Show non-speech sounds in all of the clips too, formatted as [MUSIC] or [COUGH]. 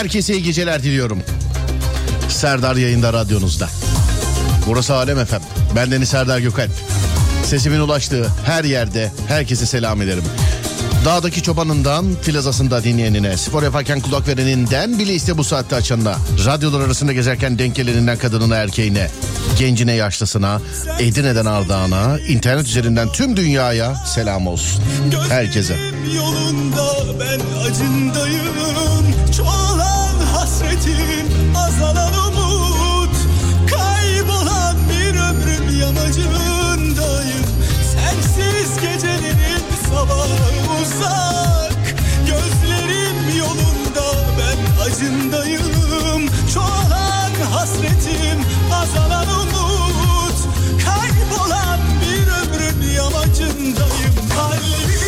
Herkese iyi geceler diliyorum. Serdar yayında radyonuzda. Burası Alem Efem. Ben Deniz Serdar Gökalp. Sesimin ulaştığı her yerde herkese selam ederim. Dağdaki çobanından filazasında dinleyenine, spor yaparken kulak vereninden bile iste bu saatte açanına, radyolar arasında gezerken denk geleninden kadınına erkeğine, gencine yaşlısına, Edirne'den Ardağan'a, internet üzerinden tüm dünyaya selam olsun. Herkese. Yolunda ben acındayım. Çoğalan hasretim azalan umut. Kaybolan bir ömrüm yamacındayım. Sensiz gecelerim sabahı uzak. Gözlerim yolunda ben acındayım. Çoğalan hasretim azalan umut. Kaybolan bir ömrün yamacındayım. Kalbim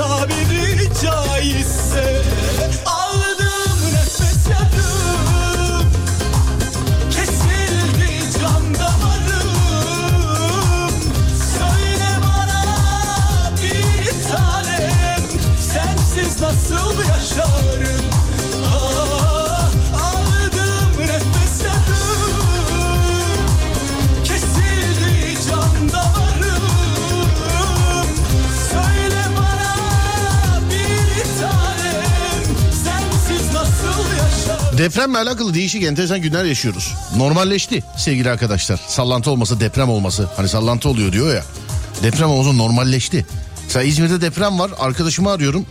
tabiri caizse Aldığım nefes yarım. Kesildi can damarım. Söyle bana bir tanem Sensiz nasıl yaşarım Depremle alakalı değişik enteresan günler yaşıyoruz. Normalleşti sevgili arkadaşlar. Sallantı olması deprem olması. Hani sallantı oluyor diyor ya. Deprem olması normalleşti. Mesela İzmir'de deprem var. Arkadaşımı arıyorum.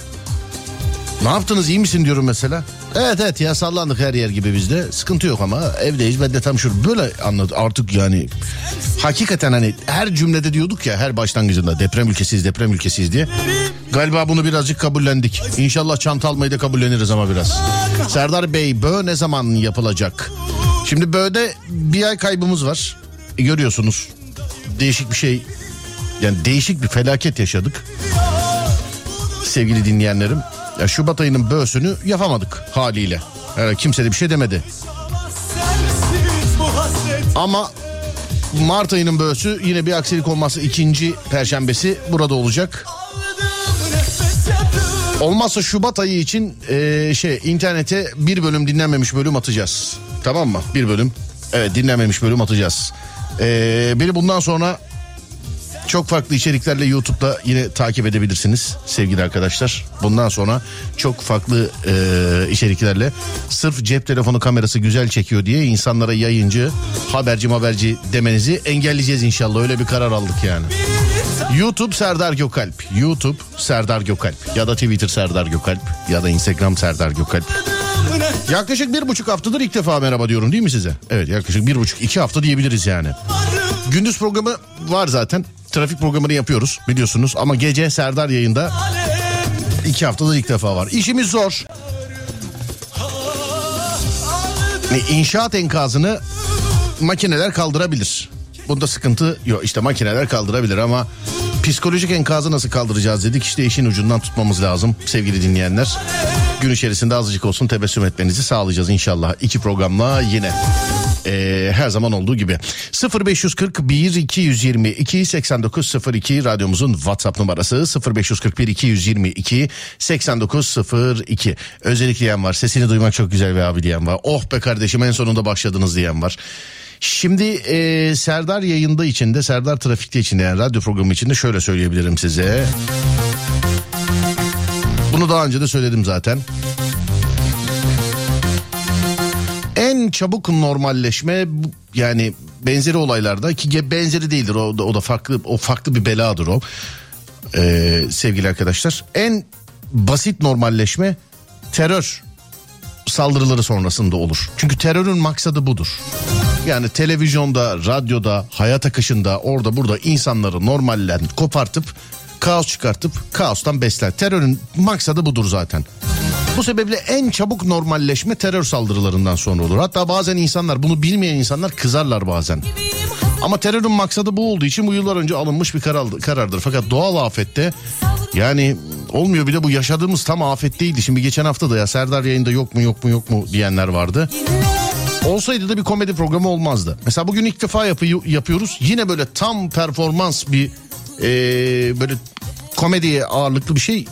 Ne yaptınız iyi misin diyorum mesela. Evet evet ya sallandık her yer gibi bizde. Sıkıntı yok ama evdeyiz. Ben de tam şu böyle anladım artık yani. Hakikaten hani her cümlede diyorduk ya her başlangıcında deprem ülkesiyiz deprem ülkesiyiz diye. Galiba bunu birazcık kabullendik. İnşallah çanta almayı da kabulleniriz ama biraz. Serdar Bey bö ne zaman yapılacak? Şimdi bö'de bir ay kaybımız var. E, görüyorsunuz değişik bir şey yani değişik bir felaket yaşadık. Sevgili dinleyenlerim. Ya Şubat ayının böğsünü yapamadık haliyle. Yani kimse de bir şey demedi. Ama Mart ayının böğsü yine bir aksilik olmazsa ikinci perşembesi burada olacak. Olmazsa Şubat ayı için eee, şey internete bir bölüm dinlenmemiş bölüm atacağız. Tamam mı? Bir bölüm. Evet dinlenmemiş bölüm atacağız. Eee, beni bundan sonra çok farklı içeriklerle YouTube'da yine takip edebilirsiniz sevgili arkadaşlar. Bundan sonra çok farklı eee, içeriklerle sırf cep telefonu kamerası güzel çekiyor diye insanlara yayıncı, haberci haberci demenizi engelleyeceğiz inşallah. Öyle bir karar aldık yani. YouTube Serdar Gökalp. YouTube Serdar Gökalp. Ya da Twitter Serdar Gökalp. Ya da Instagram Serdar Gökalp. Yaklaşık bir buçuk haftadır ilk defa merhaba diyorum değil mi size? Evet yaklaşık bir buçuk iki hafta diyebiliriz yani. Gündüz programı var zaten. Trafik programını yapıyoruz biliyorsunuz. Ama gece Serdar yayında iki haftada ilk defa var. İşimiz zor. İnşaat enkazını makineler kaldırabilir. Bunda sıkıntı yok. İşte makineler kaldırabilir ama psikolojik enkazı nasıl kaldıracağız dedik. İşte işin ucundan tutmamız lazım sevgili dinleyenler. Gün içerisinde azıcık olsun tebessüm etmenizi sağlayacağız inşallah. İki programla yine. Ee, her zaman olduğu gibi 0541 222 8902 radyomuzun WhatsApp numarası 0541 222 8902 özellikle diyen var sesini duymak çok güzel be abi diyen var oh be kardeşim en sonunda başladınız diyen var Şimdi e, Serdar yayında içinde Serdar trafikte içinde yani radyo programı içinde şöyle söyleyebilirim size. Bunu daha önce de söyledim zaten. En çabuk normalleşme yani benzeri olaylarda ki benzeri değildir o da, o da farklı o farklı bir beladır o. Ee, sevgili arkadaşlar en basit normalleşme terör saldırıları sonrasında olur. Çünkü terörün maksadı budur. Yani televizyonda, radyoda, hayat akışında orada burada insanları normalden kopartıp kaos çıkartıp kaostan besler. Terörün maksadı budur zaten. Bu sebeple en çabuk normalleşme terör saldırılarından sonra olur. Hatta bazen insanlar bunu bilmeyen insanlar kızarlar bazen. Ama terörün maksadı bu olduğu için bu yıllar önce alınmış bir karar, karardır. Fakat doğal afette yani Olmuyor bir de bu yaşadığımız tam afet değildi. Şimdi geçen hafta da ya Serdar yayında yok mu yok mu yok mu diyenler vardı. Olsaydı da bir komedi programı olmazdı. Mesela bugün ilk defa yapı- yapıyoruz. Yine böyle tam performans bir ee, böyle komediye ağırlıklı bir şey.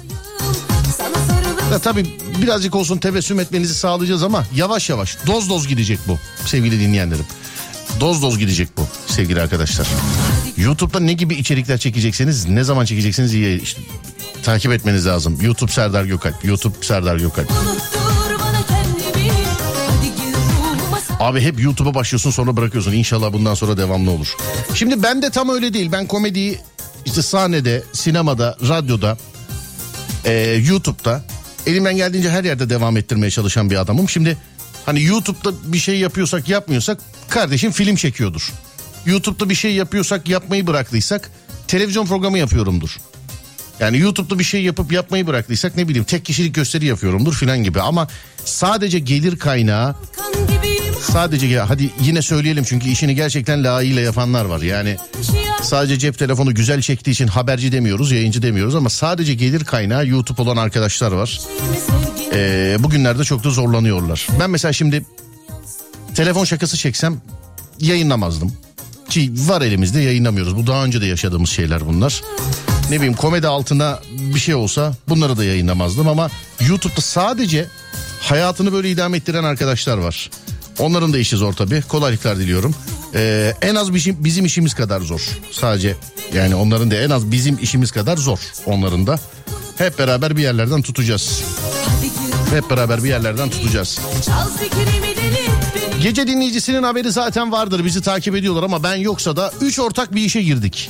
Ya tabii birazcık olsun tebessüm etmenizi sağlayacağız ama yavaş yavaş doz doz gidecek bu sevgili dinleyenlerim. Doz doz gidecek bu sevgili arkadaşlar. YouTube'da ne gibi içerikler çekecekseniz ne zaman çekeceksiniz iyi işte, takip etmeniz lazım. YouTube Serdar Gökalp, YouTube Serdar Gökalp. unuttur Abi hep YouTube'a başlıyorsun sonra bırakıyorsun. İnşallah bundan sonra devamlı olur. Şimdi ben de tam öyle değil. Ben komediyi işte sahnede, sinemada, radyoda, e, YouTube'da elimden geldiğince her yerde devam ettirmeye çalışan bir adamım. Şimdi hani YouTube'da bir şey yapıyorsak yapmıyorsak kardeşim film çekiyordur. YouTube'da bir şey yapıyorsak yapmayı bıraktıysak televizyon programı yapıyorumdur. Yani YouTube'da bir şey yapıp yapmayı bıraktıysak ne bileyim tek kişilik gösteri yapıyorumdur filan gibi. Ama sadece gelir kaynağı Sadece hadi yine söyleyelim çünkü işini gerçekten layığıyla yapanlar var. Yani sadece cep telefonu güzel çektiği için haberci demiyoruz, yayıncı demiyoruz ama sadece gelir kaynağı YouTube olan arkadaşlar var. Ee, bugünlerde çok da zorlanıyorlar. Ben mesela şimdi telefon şakası çeksem yayınlamazdım. Ki var elimizde yayınlamıyoruz. Bu daha önce de yaşadığımız şeyler bunlar. Ne bileyim komedi altına bir şey olsa bunları da yayınlamazdım ama YouTube'da sadece hayatını böyle idame ettiren arkadaşlar var. Onların da işi zor tabii. Kolaylıklar diliyorum. Ee, en az bizim, bizim işimiz kadar zor. Sadece yani onların da en az bizim işimiz kadar zor onların da. Hep beraber bir yerlerden tutacağız. Hep beraber bir yerlerden tutacağız. Gece dinleyicisinin haberi zaten vardır. Bizi takip ediyorlar ama ben yoksa da 3 ortak bir işe girdik.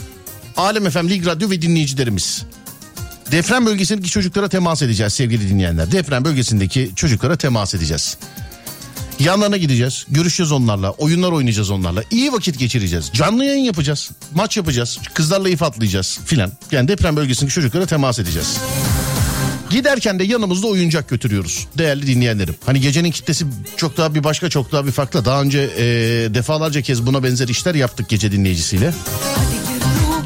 Alem FM, Lig Radyo ve dinleyicilerimiz. Deprem bölgesindeki çocuklara temas edeceğiz sevgili dinleyenler. Deprem bölgesindeki çocuklara temas edeceğiz. Yanlarına gideceğiz, görüşeceğiz onlarla, oyunlar oynayacağız onlarla. iyi vakit geçireceğiz. Canlı yayın yapacağız, maç yapacağız, kızlarla if atlayacağız filan. Yani deprem bölgesindeki çocuklara temas edeceğiz. Giderken de yanımızda oyuncak götürüyoruz değerli dinleyenlerim. Hani gecenin kitlesi çok daha bir başka çok daha bir farklı. Daha önce e, defalarca kez buna benzer işler yaptık gece dinleyicisiyle.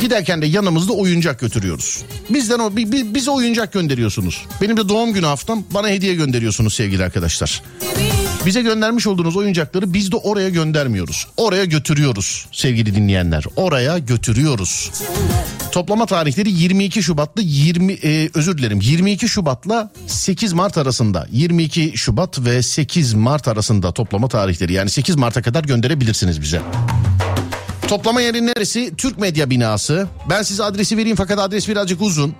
Giderken de yanımızda oyuncak götürüyoruz. Bizden o bi- bi- bize oyuncak gönderiyorsunuz. Benim de doğum günü haftam bana hediye gönderiyorsunuz sevgili arkadaşlar. Bize göndermiş olduğunuz oyuncakları biz de oraya göndermiyoruz. Oraya götürüyoruz sevgili dinleyenler. Oraya götürüyoruz. Toplama tarihleri 22 Şubat'la 20 e, özür dilerim 22 Şubat'la 8 Mart arasında. 22 Şubat ve 8 Mart arasında toplama tarihleri. Yani 8 Mart'a kadar gönderebilirsiniz bize. Toplama yeri neresi? Türk Medya binası. Ben size adresi vereyim fakat adres birazcık uzun.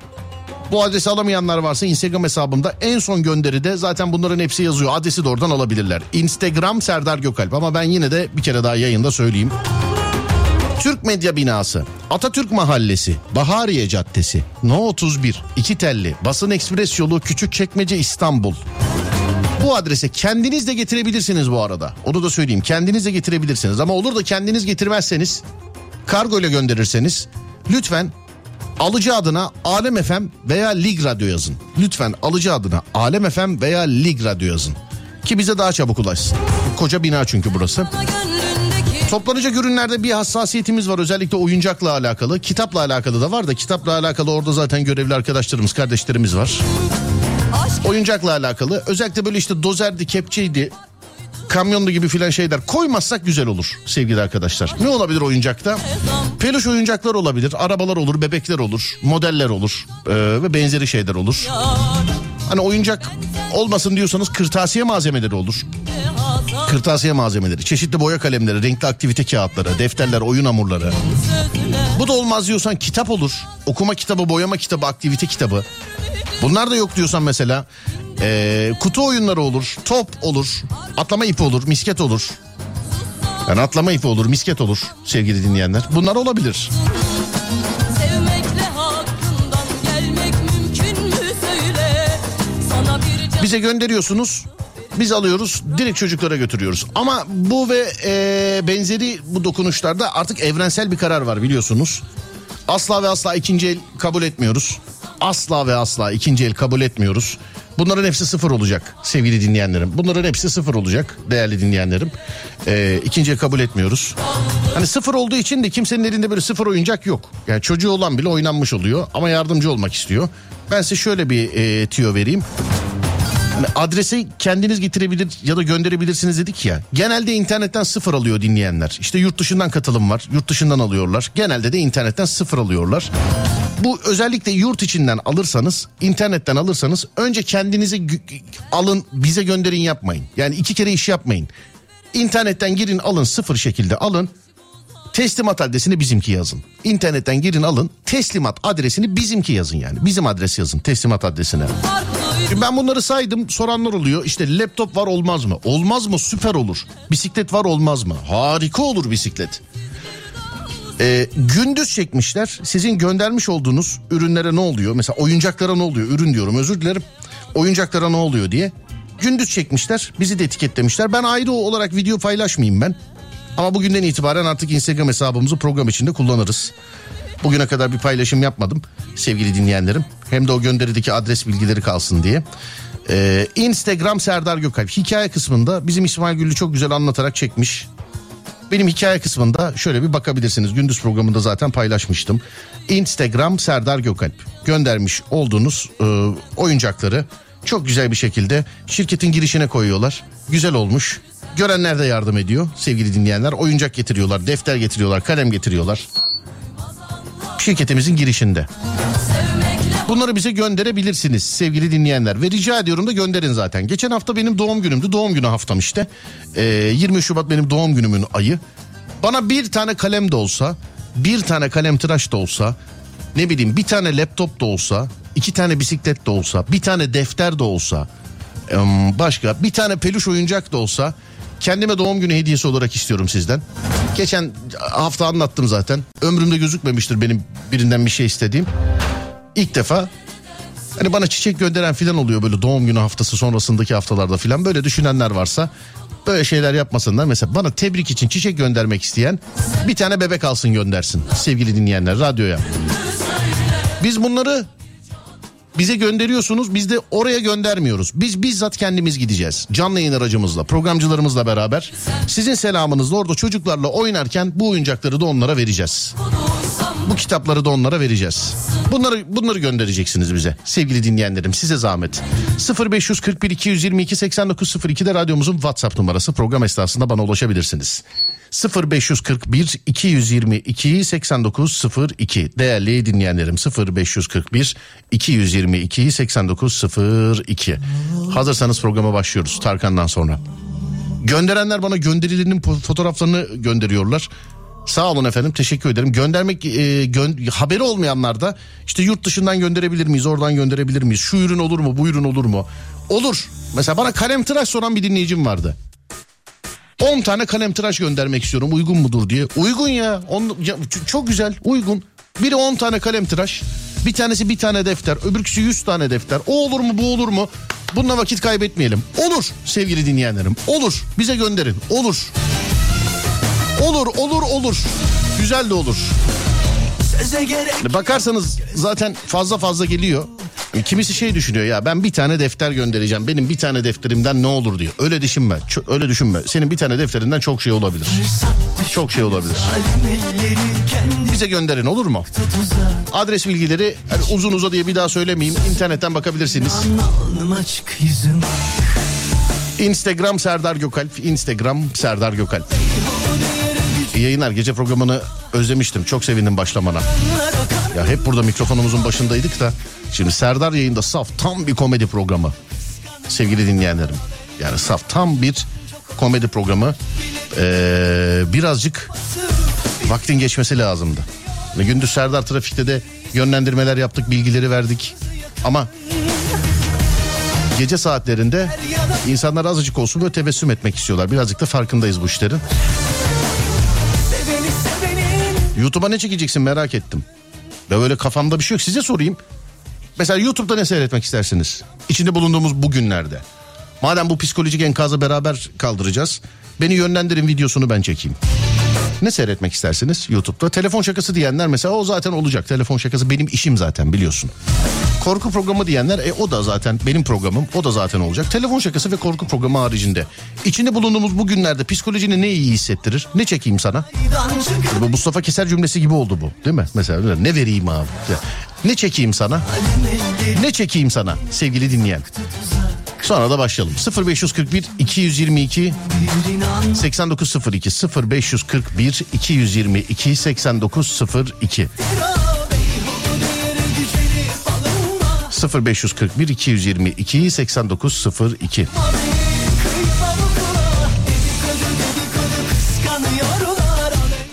Bu adresi alamayanlar varsa Instagram hesabımda en son gönderide zaten bunların hepsi yazıyor. Adresi de oradan alabilirler. Instagram Serdar Gökalp ama ben yine de bir kere daha yayında söyleyeyim. Türk Medya Binası, Atatürk Mahallesi, Bahariye Caddesi, No 31, İki Telli, Basın Ekspres Yolu, Küçükçekmece İstanbul. Bu adrese kendiniz de getirebilirsiniz bu arada. Onu da söyleyeyim. Kendiniz de getirebilirsiniz. Ama olur da kendiniz getirmezseniz kargo ile gönderirseniz lütfen alıcı adına Alem FM veya Lig Radyo yazın. Lütfen alıcı adına Alem FM veya Lig Radyo yazın. Ki bize daha çabuk ulaşsın. Koca bina çünkü burası. Toplanacak ürünlerde bir hassasiyetimiz var. Özellikle oyuncakla alakalı. Kitapla alakalı da var da kitapla alakalı orada zaten görevli arkadaşlarımız, kardeşlerimiz var. Oyuncakla alakalı. Özellikle böyle işte dozerdi, kepçeydi, kamyonlu gibi filan şeyler koymazsak güzel olur sevgili arkadaşlar. Ne olabilir oyuncakta? Peluş oyuncaklar olabilir, arabalar olur, bebekler olur, modeller olur ee, ve benzeri şeyler olur. Hani oyuncak olmasın diyorsanız kırtasiye malzemeleri olur. Kırtasiye malzemeleri, çeşitli boya kalemleri, renkli aktivite kağıtları, defterler, oyun hamurları. Bu da olmaz diyorsan kitap olur. Okuma kitabı, boyama kitabı, aktivite kitabı. Bunlar da yok diyorsan mesela ee, kutu oyunları olur, top olur, atlama ipi olur, misket olur. Yani atlama ipi olur, misket olur sevgili dinleyenler. Bunlar olabilir. Bize gönderiyorsunuz. Biz alıyoruz direkt çocuklara götürüyoruz. Ama bu ve e, benzeri bu dokunuşlarda artık evrensel bir karar var biliyorsunuz. Asla ve asla ikinci el kabul etmiyoruz. Asla ve asla ikinci el kabul etmiyoruz. Bunların hepsi sıfır olacak sevgili dinleyenlerim. Bunların hepsi sıfır olacak değerli dinleyenlerim. Ee, ikinciye kabul etmiyoruz. Hani sıfır olduğu için de kimsenin elinde böyle sıfır oyuncak yok. Yani çocuğu olan bile oynanmış oluyor ama yardımcı olmak istiyor. Ben size şöyle bir e, tüyo vereyim. Adresi kendiniz getirebilir ya da gönderebilirsiniz dedik ya. Genelde internetten sıfır alıyor dinleyenler. İşte yurt dışından katılım var. Yurt dışından alıyorlar. Genelde de internetten sıfır alıyorlar. Bu özellikle yurt içinden alırsanız, internetten alırsanız önce kendinize gü- alın, bize gönderin yapmayın. Yani iki kere iş yapmayın. İnternetten girin alın sıfır şekilde alın. Teslimat adresini bizimki yazın. İnternetten girin alın. Teslimat adresini bizimki yazın yani. Bizim adres yazın teslimat adresine. Şimdi ben bunları saydım soranlar oluyor. İşte laptop var olmaz mı? Olmaz mı? Süper olur. Bisiklet var olmaz mı? Harika olur bisiklet. Ee, gündüz çekmişler. Sizin göndermiş olduğunuz ürünlere ne oluyor? Mesela oyuncaklara ne oluyor? Ürün diyorum özür dilerim. Oyuncaklara ne oluyor diye. Gündüz çekmişler. Bizi de etiketlemişler. Ben ayrı olarak video paylaşmayayım ben. Ama bugünden itibaren artık Instagram hesabımızı program içinde kullanırız. Bugüne kadar bir paylaşım yapmadım sevgili dinleyenlerim. Hem de o gönderideki adres bilgileri kalsın diye. Ee, Instagram Serdar Gökalp hikaye kısmında bizim İsmail Güllü çok güzel anlatarak çekmiş. Benim hikaye kısmında şöyle bir bakabilirsiniz. Gündüz programında zaten paylaşmıştım. Instagram Serdar Gökalp göndermiş olduğunuz e, oyuncakları çok güzel bir şekilde şirketin girişine koyuyorlar. Güzel olmuş. Görenler de yardım ediyor sevgili dinleyenler. Oyuncak getiriyorlar, defter getiriyorlar, kalem getiriyorlar. Şirketimizin girişinde. Bunları bize gönderebilirsiniz sevgili dinleyenler. Ve rica ediyorum da gönderin zaten. Geçen hafta benim doğum günümdü. Doğum günü haftam işte. Ee, 20 Şubat benim doğum günümün ayı. Bana bir tane kalem de olsa, bir tane kalem tıraş da olsa, ne bileyim bir tane laptop da olsa, iki tane bisiklet de olsa, bir tane defter de olsa, başka bir tane peluş oyuncak da olsa kendime doğum günü hediyesi olarak istiyorum sizden. Geçen hafta anlattım zaten. Ömrümde gözükmemiştir benim birinden bir şey istediğim. İlk defa hani bana çiçek gönderen filan oluyor böyle doğum günü haftası sonrasındaki haftalarda filan böyle düşünenler varsa böyle şeyler yapmasınlar. Mesela bana tebrik için çiçek göndermek isteyen bir tane bebek alsın göndersin sevgili dinleyenler radyoya. Biz bunları bize gönderiyorsunuz biz de oraya göndermiyoruz. Biz bizzat kendimiz gideceğiz. Canlı yayın aracımızla programcılarımızla beraber sizin selamınızla orada çocuklarla oynarken bu oyuncakları da onlara vereceğiz. Bu kitapları da onlara vereceğiz. Bunları bunları göndereceksiniz bize sevgili dinleyenlerim size zahmet. 0541 222 8902'de radyomuzun WhatsApp numarası program esnasında bana ulaşabilirsiniz. 0541 222 8902 değerli dinleyenlerim 0541 222 8902 hazırsanız programa başlıyoruz Tarkan'dan sonra. Gönderenler bana gönderilerinin fotoğraflarını gönderiyorlar. Sağ olun efendim teşekkür ederim. Göndermek e, gön- haberi olmayanlar da işte yurt dışından gönderebilir miyiz oradan gönderebilir miyiz? Şu ürün olur mu bu ürün olur mu? Olur. Mesela bana kalem tıraş soran bir dinleyicim vardı. 10 tane kalem tıraş göndermek istiyorum uygun mudur diye. Uygun ya, on, ya çok güzel uygun. Biri 10 tane kalem tıraş bir tanesi bir tane defter öbürküsü 100 tane defter. O olur mu bu olur mu? Bununla vakit kaybetmeyelim. Olur sevgili dinleyenlerim olur bize gönderin olur. Olur olur olur. Güzel de olur. Gerek Bakarsanız zaten fazla fazla geliyor. Kimisi şey düşünüyor ya ben bir tane defter göndereceğim. Benim bir tane defterimden ne olur diyor. Öyle düşünme. öyle düşünme. Senin bir tane defterinden çok şey olabilir. Çok şey olabilir. Bize gönderin olur mu? Adres bilgileri hani uzun uza diye bir daha söylemeyeyim. İnternetten bakabilirsiniz. Instagram Serdar Gökalp. Instagram Serdar Gökalp. İyi yayınlar. Gece programını özlemiştim. Çok sevindim başlamana. Ya hep burada mikrofonumuzun başındaydık da. Şimdi Serdar yayında saf tam bir komedi programı. Sevgili dinleyenlerim. Yani saf tam bir komedi programı. Ee, birazcık vaktin geçmesi lazımdı. Ve Gündüz Serdar trafikte de yönlendirmeler yaptık, bilgileri verdik. Ama gece saatlerinde insanlar azıcık olsun böyle tebessüm etmek istiyorlar. Birazcık da farkındayız bu işlerin. YouTube'a ne çekeceksin merak ettim. Ve böyle kafamda bir şey yok. Size sorayım. Mesela YouTube'da ne seyretmek istersiniz? İçinde bulunduğumuz bu günlerde. Madem bu psikolojik enkazı beraber kaldıracağız. Beni yönlendirin videosunu ben çekeyim. Ne seyretmek istersiniz YouTube'da? Telefon şakası diyenler mesela o zaten olacak. Telefon şakası benim işim zaten biliyorsun. Korku programı diyenler e, o da zaten benim programım o da zaten olacak. Telefon şakası ve korku programı haricinde. İçinde bulunduğumuz bu günlerde psikolojini ne iyi hissettirir? Ne çekeyim sana? Bu Mustafa Keser cümlesi gibi oldu bu değil mi? Mesela ne vereyim abi? Ne çekeyim sana? Ne çekeyim sana sevgili dinleyen? Sonra da başlayalım. 0541 222 8902 0541 222 8902 0541 222 8902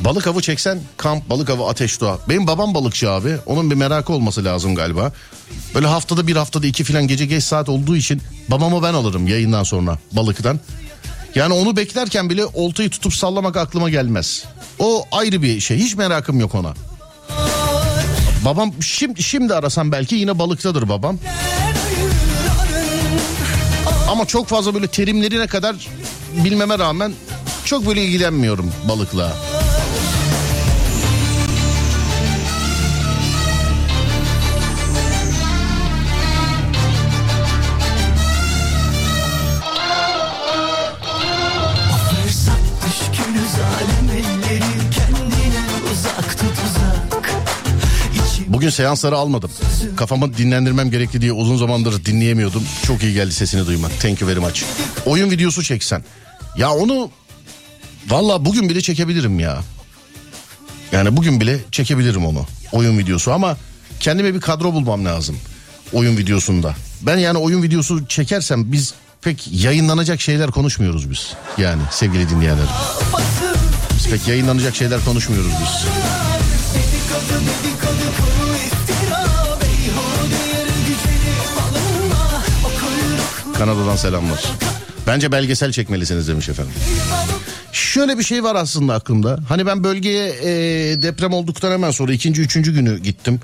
Balık avı çeksen kamp balık avı ateş doğa. Benim babam balıkçı abi. Onun bir merakı olması lazım galiba. Böyle haftada bir haftada iki filan gece geç saat olduğu için babamı ben alırım yayından sonra balıktan. Yani onu beklerken bile oltayı tutup sallamak aklıma gelmez. O ayrı bir şey. Hiç merakım yok ona. Babam şimdi, şimdi arasam belki yine balıktadır babam. Ama çok fazla böyle terimlerine kadar bilmeme rağmen çok böyle ilgilenmiyorum balıkla. Bugün seansları almadım. Kafamı dinlendirmem gerekti diye uzun zamandır dinleyemiyordum. Çok iyi geldi sesini duymak. Thank you very much. Oyun videosu çeksen. Ya onu valla bugün bile çekebilirim ya. Yani bugün bile çekebilirim onu. Oyun videosu ama kendime bir kadro bulmam lazım. Oyun videosunda. Ben yani oyun videosu çekersem biz pek yayınlanacak şeyler konuşmuyoruz biz. Yani sevgili dinleyenler. Biz pek yayınlanacak şeyler konuşmuyoruz biz. Kanada'dan selamlar. Bence belgesel çekmelisiniz demiş efendim. Şöyle bir şey var aslında aklımda. Hani ben bölgeye e, deprem olduktan hemen sonra ikinci üçüncü günü gittim.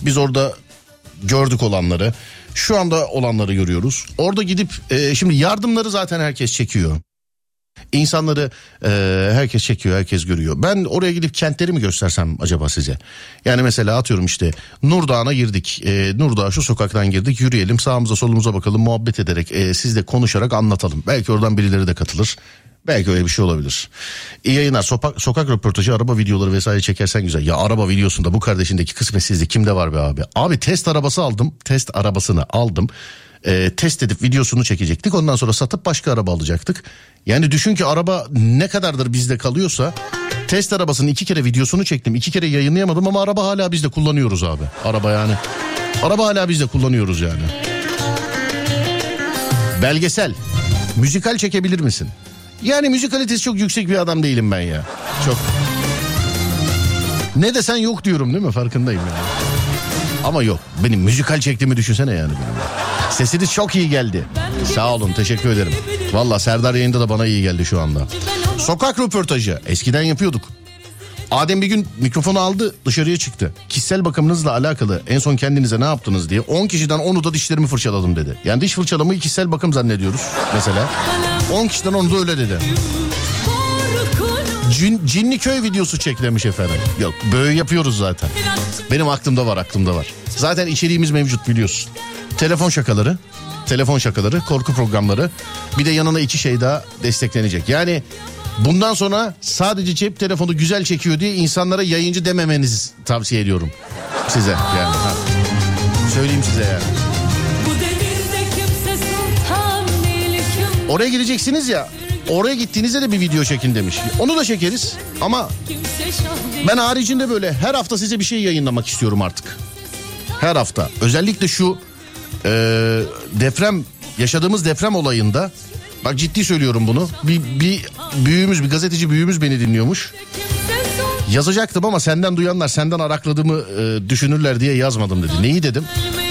Biz orada gördük olanları. Şu anda olanları görüyoruz. Orada gidip e, şimdi yardımları zaten herkes çekiyor. İnsanları e, herkes çekiyor, herkes görüyor. Ben oraya gidip kentleri mi göstersem acaba size? Yani mesela atıyorum işte Nurdağ'a girdik. E, Nurdağ şu sokaktan girdik. Yürüyelim, sağımıza solumuza bakalım, muhabbet ederek, e, sizle konuşarak anlatalım. Belki oradan birileri de katılır. Belki öyle bir şey olabilir. İyi yayınlar. Sokak, sokak röportajı, araba videoları vesaire çekersen güzel. Ya araba videosunda bu kardeşindeki kısmetsizlik kimde var be abi? Abi test arabası aldım. Test arabasını aldım. Ee, test edip videosunu çekecektik. Ondan sonra satıp başka araba alacaktık. Yani düşün ki araba ne kadardır bizde kalıyorsa test arabasının iki kere videosunu çektim. iki kere yayınlayamadım ama araba hala bizde kullanıyoruz abi. Araba yani. Araba hala bizde kullanıyoruz yani. Belgesel. Müzikal çekebilir misin? Yani müzikalitesi çok yüksek bir adam değilim ben ya. Çok. Ne desen yok diyorum değil mi? Farkındayım yani. Ama yok. Benim müzikal çektiğimi düşünsene yani benim. Sesiniz çok iyi geldi. Sağ olun teşekkür ederim. Valla Serdar yayında da bana iyi geldi şu anda. Sokak röportajı eskiden yapıyorduk. Adem bir gün mikrofonu aldı dışarıya çıktı. Kişisel bakımınızla alakalı en son kendinize ne yaptınız diye 10 kişiden 10'u da dişlerimi fırçaladım dedi. Yani diş fırçalamayı kişisel bakım zannediyoruz mesela. 10 kişiden 10'u da öyle dedi. Cin, cinli köy videosu çek demiş efendim. Yok böyle yapıyoruz zaten. Benim aklımda var aklımda var. Zaten içeriğimiz mevcut biliyorsun. Telefon şakaları, telefon şakaları, korku programları. Bir de yanına iki şey daha desteklenecek. Yani bundan sonra sadece cep telefonu güzel çekiyor diye insanlara yayıncı dememenizi tavsiye ediyorum size yani. Ha. Söyleyeyim size yani. Oraya gideceksiniz ya. Oraya gittiğinizde de bir video çekin demiş. Onu da çekeriz ama Ben haricinde böyle her hafta size bir şey yayınlamak istiyorum artık. Her hafta. Özellikle şu e, deprem yaşadığımız deprem olayında bak ciddi söylüyorum bunu. Bir, bir büyüğümüz bir gazeteci büyüğümüz beni dinliyormuş. Yazacaktım ama senden duyanlar senden arakladığımı e, düşünürler diye yazmadım dedi. Neyi dedim?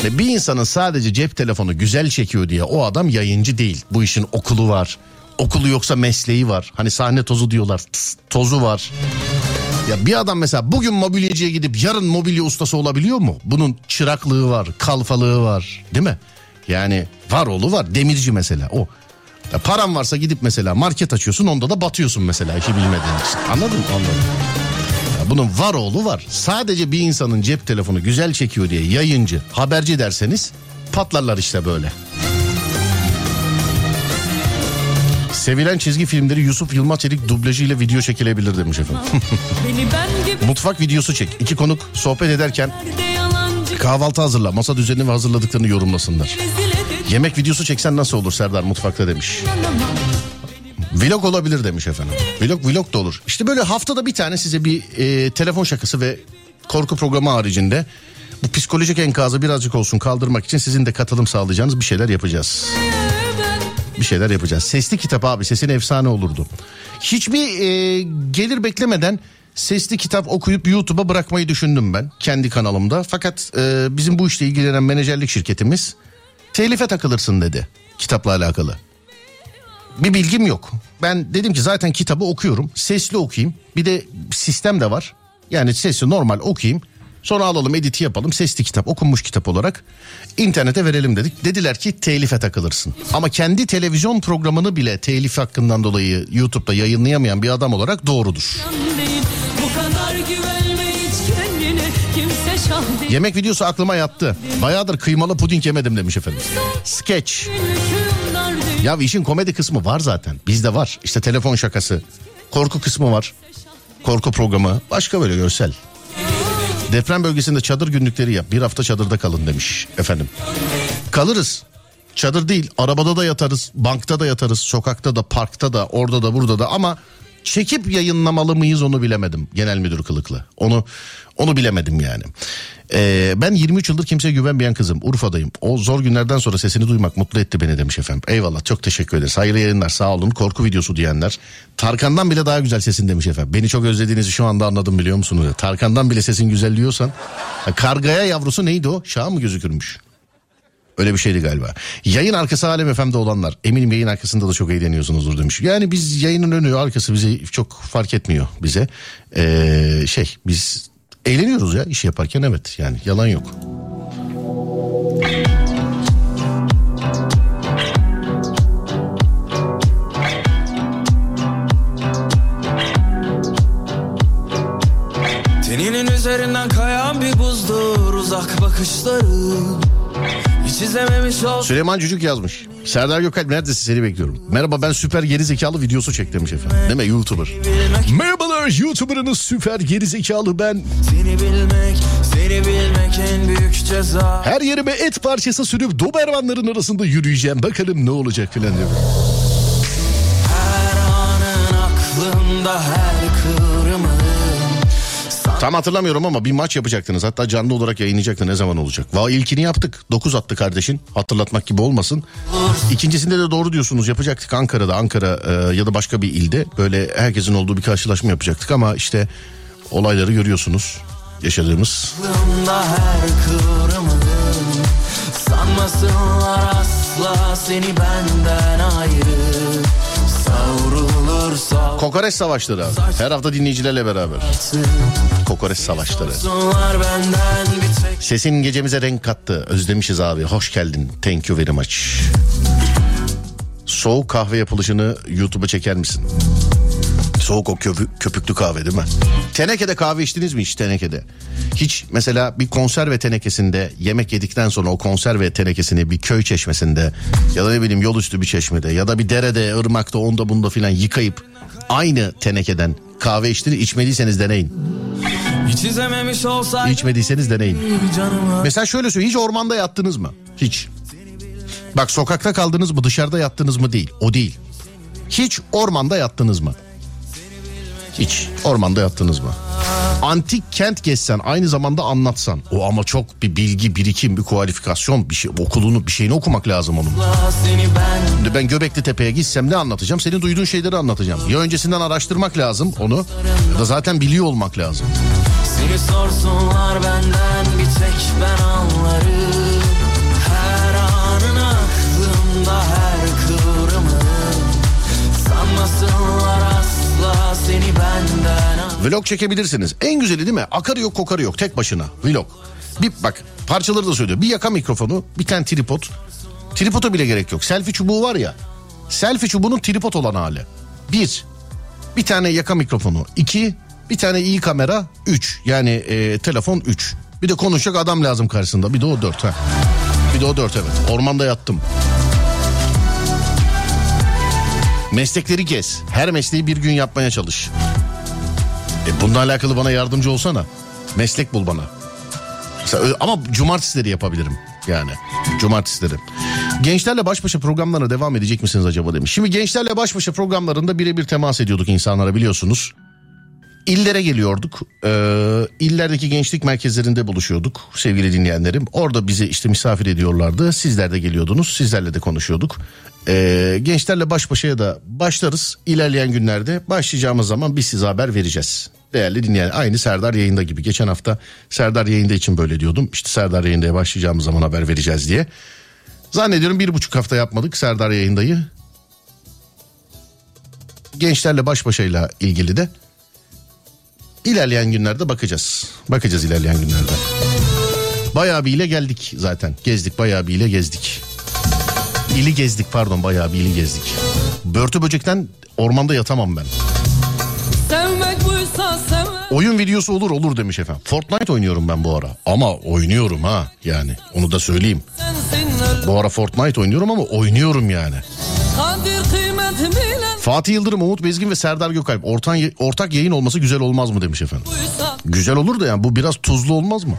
Ve bir insanın sadece cep telefonu güzel çekiyor diye o adam yayıncı değil. Bu işin okulu var. Okulu yoksa mesleği var. Hani sahne tozu diyorlar. Tıs, tozu var. Ya bir adam mesela bugün mobilyacıya gidip yarın mobilya ustası olabiliyor mu? Bunun çıraklığı var, kalfalığı var, değil mi? Yani var oğlu var, demirci mesela o. Ya paran varsa gidip mesela market açıyorsun onda da batıyorsun mesela işi bilmediğin için. Anladın mı? Anladım. Ya Bunun var oğlu var. Sadece bir insanın cep telefonu güzel çekiyor diye yayıncı, haberci derseniz patlarlar işte böyle. Sevilen çizgi filmleri Yusuf Yılmaz Çelik dublajı ile video çekilebilir demiş efendim. [LAUGHS] Mutfak videosu çek. İki konuk sohbet ederken kahvaltı hazırla. Masa düzenini ve hazırladıklarını yorumlasınlar. Yemek videosu çeksen nasıl olur Serdar mutfakta demiş. Vlog olabilir demiş efendim. Vlog vlog da olur. İşte böyle haftada bir tane size bir e, telefon şakası ve korku programı haricinde bu psikolojik enkazı birazcık olsun kaldırmak için sizin de katılım sağlayacağınız bir şeyler yapacağız. Bir şeyler yapacağız. Sesli kitap abi sesin efsane olurdu. Hiçbir e, gelir beklemeden sesli kitap okuyup YouTube'a bırakmayı düşündüm ben kendi kanalımda. Fakat e, bizim bu işle ilgilenen menajerlik şirketimiz telife takılırsın dedi kitapla alakalı. Bir bilgim yok. Ben dedim ki zaten kitabı okuyorum. Sesli okuyayım. Bir de sistem de var. Yani sesli normal okuyayım. Sonra alalım editi yapalım. Sesli kitap okunmuş kitap olarak internete verelim dedik. Dediler ki telife takılırsın. Ama kendi televizyon programını bile telif hakkından dolayı YouTube'da yayınlayamayan bir adam olarak doğrudur. Yemek videosu aklıma yattı. Bayağıdır kıymalı puding yemedim demiş efendim. Sketch. Ya işin komedi kısmı var zaten. Bizde var. İşte telefon şakası. Korku kısmı var. Korku programı. Başka böyle görsel. Deprem bölgesinde çadır günlükleri yap. Bir hafta çadırda kalın demiş efendim. Kalırız. Çadır değil arabada da yatarız, bankta da yatarız, sokakta da, parkta da, orada da, burada da ama çekip yayınlamalı mıyız onu bilemedim genel müdür kılıklı. Onu onu bilemedim yani. Ee, ben 23 yıldır kimseye güvenmeyen kızım. Urfa'dayım. O zor günlerden sonra sesini duymak mutlu etti beni demiş efendim. Eyvallah çok teşekkür ederiz. Hayırlı yayınlar sağ olun. Korku videosu diyenler. Tarkan'dan bile daha güzel sesin demiş efendim. Beni çok özlediğinizi şu anda anladım biliyor musunuz? Tarkan'dan bile sesin güzel diyorsan. Ha, Kargaya yavrusu neydi o? Şah mı gözükürmüş? Öyle bir şeydi galiba. Yayın arkası Alem FM'de olanlar. Eminim yayın arkasında da çok eğleniyorsunuzdur demiş. Yani biz yayının önü arkası bize çok fark etmiyor bize. Ee, şey biz eğleniyoruz ya iş yaparken evet yani yalan yok. Teninin üzerinden kayan bir buzdur uzak bakışların Süleyman Cücük yazmış. Serdar Gökalp neredesin seni bekliyorum. Merhaba ben süper geri zekalı videosu çek demiş efendim. Değil mi YouTuber? bilmek Merhabalar YouTuber'ınız süper geri zekalı ben. Seni bilmek, seni bilmek en büyük ceza Her yerime et parçası sürüp dobermanların arasında yürüyeceğim. Bakalım ne olacak filan diyor. Her anın aklımda her Tam hatırlamıyorum ama bir maç yapacaktınız. Hatta canlı olarak yayınlayacaktı. Ne zaman olacak? Va ilkini yaptık. 9 attı kardeşin. Hatırlatmak gibi olmasın. İkincisinde de doğru diyorsunuz. Yapacaktık Ankara'da. Ankara e, ya da başka bir ilde. Böyle herkesin olduğu bir karşılaşma yapacaktık ama işte olayları görüyorsunuz. Yaşadığımız. Sanmasınlar asla seni benden ayrı Kokoreç savaşları abi. Her hafta dinleyicilerle beraber. Kokoreç savaşları. Sesin gecemize renk kattı. Özlemişiz abi. Hoş geldin. Thank you very much. Soğuk kahve yapılışını YouTube'a çeker misin? Soğuk o köpü- köpüklü kahve değil mi? Tenekede kahve içtiniz mi hiç tenekede? Hiç mesela bir konserve tenekesinde yemek yedikten sonra o konserve tenekesini bir köy çeşmesinde ya da ne bileyim yol üstü bir çeşmede ya da bir derede, ırmakta, onda bunda filan yıkayıp aynı tenekeden kahve içtiniz içmediyseniz deneyin. Hiç izlememiş olsaydım İçmediyseniz deneyin. canımı Mesela şöyle söyleyeyim hiç ormanda yattınız mı? Hiç. Bak sokakta kaldınız mı dışarıda yattınız mı değil. O değil. Hiç ormanda yattınız mı? Hiç ormanda yattınız mı? Antik kent gezsen aynı zamanda anlatsan. O ama çok bir bilgi, birikim, bir kualifikasyon, bir şey okulunu, bir şeyini okumak lazım onun. Şimdi ben Göbekli Tepe'ye gitsem ne anlatacağım? Senin duyduğun şeyleri anlatacağım. Ya öncesinden araştırmak lazım onu ya da zaten biliyor olmak lazım. Seni sorsunlar benden bir tek ben anlarım Vlog çekebilirsiniz. En güzeli değil mi? Akarı yok kokarı yok tek başına vlog. Bir bak parçaları da söylüyor. Bir yaka mikrofonu bir tane tripod. Tripoda bile gerek yok. Selfie çubuğu var ya. Selfie çubuğunun tripod olan hali. Bir. Bir tane yaka mikrofonu. İki. Bir tane iyi kamera 3. Yani e, telefon 3. Bir de konuşacak adam lazım karşısında. Bir de o 4 ha. Bir de o 4 evet. Ormanda yattım. Meslekleri gez. Her mesleği bir gün yapmaya çalış. E bununla alakalı bana yardımcı olsana. Meslek bul bana. Mesela ama cumartesileri yapabilirim yani. Cumartesileri. Gençlerle baş başa programlara devam edecek misiniz acaba demiş. Şimdi gençlerle baş başa programlarında birebir temas ediyorduk insanlara biliyorsunuz. İllere geliyorduk. Ee, illerdeki gençlik merkezlerinde buluşuyorduk sevgili dinleyenlerim. Orada bizi işte misafir ediyorlardı. Sizler de geliyordunuz. Sizlerle de konuşuyorduk. Ee, gençlerle baş başaya da başlarız. İlerleyen günlerde başlayacağımız zaman biz size haber vereceğiz. Değerli dinleyen aynı Serdar yayında gibi. Geçen hafta Serdar yayında için böyle diyordum. İşte Serdar yayındaya başlayacağımız zaman haber vereceğiz diye. Zannediyorum bir buçuk hafta yapmadık Serdar yayındayı. Gençlerle baş başayla ilgili de İlerleyen günlerde bakacağız. Bakacağız ilerleyen günlerde. Bayağı bir ile geldik zaten. Gezdik bayağı bir ile gezdik. İli gezdik pardon bayağı bir ili gezdik. Börtü böcekten ormanda yatamam ben. Oyun videosu olur olur demiş efendim. Fortnite oynuyorum ben bu ara. Ama oynuyorum ha yani onu da söyleyeyim. Bu ara Fortnite oynuyorum ama oynuyorum yani. Kadir kıymet bilen Fatih Yıldırım, Umut Bezgin ve Serdar Gökalp ortak, ortak yayın olması güzel olmaz mı demiş efendim. buysa Güzel olur da yani bu biraz tuzlu olmaz mı?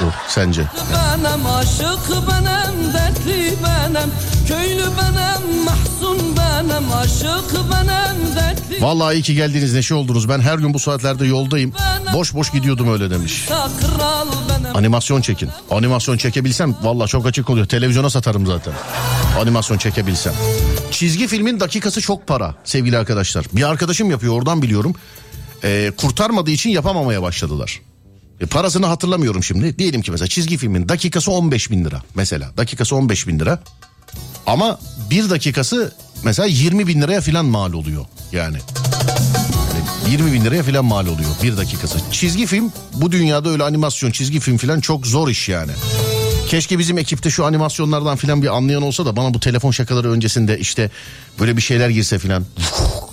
Bu sence? Benim aşık benim dertli benim Köylü benim mahzun benim Aşık benim dertli Vallahi iyi ki geldiniz neşe oldunuz. Ben her gün bu saatlerde yoldayım. Boş boş gidiyordum öyle demiş. Benim Animasyon çekin. Animasyon çekebilsem vallahi çok açık oluyor. Televizyona satarım zaten. Animasyon çekebilsem. Çizgi filmin dakikası çok para sevgili arkadaşlar. Bir arkadaşım yapıyor oradan biliyorum. Ee, kurtarmadığı için yapamamaya başladılar. E, parasını hatırlamıyorum şimdi. Diyelim ki mesela çizgi filmin dakikası 15 bin lira. Mesela dakikası 15 bin lira. Ama bir dakikası mesela 20 bin liraya falan mal oluyor yani. Yani 20 bin liraya falan mal oluyor bir dakikası. Çizgi film bu dünyada öyle animasyon çizgi film falan çok zor iş yani. Keşke bizim ekipte şu animasyonlardan falan bir anlayan olsa da bana bu telefon şakaları öncesinde işte böyle bir şeyler girse falan.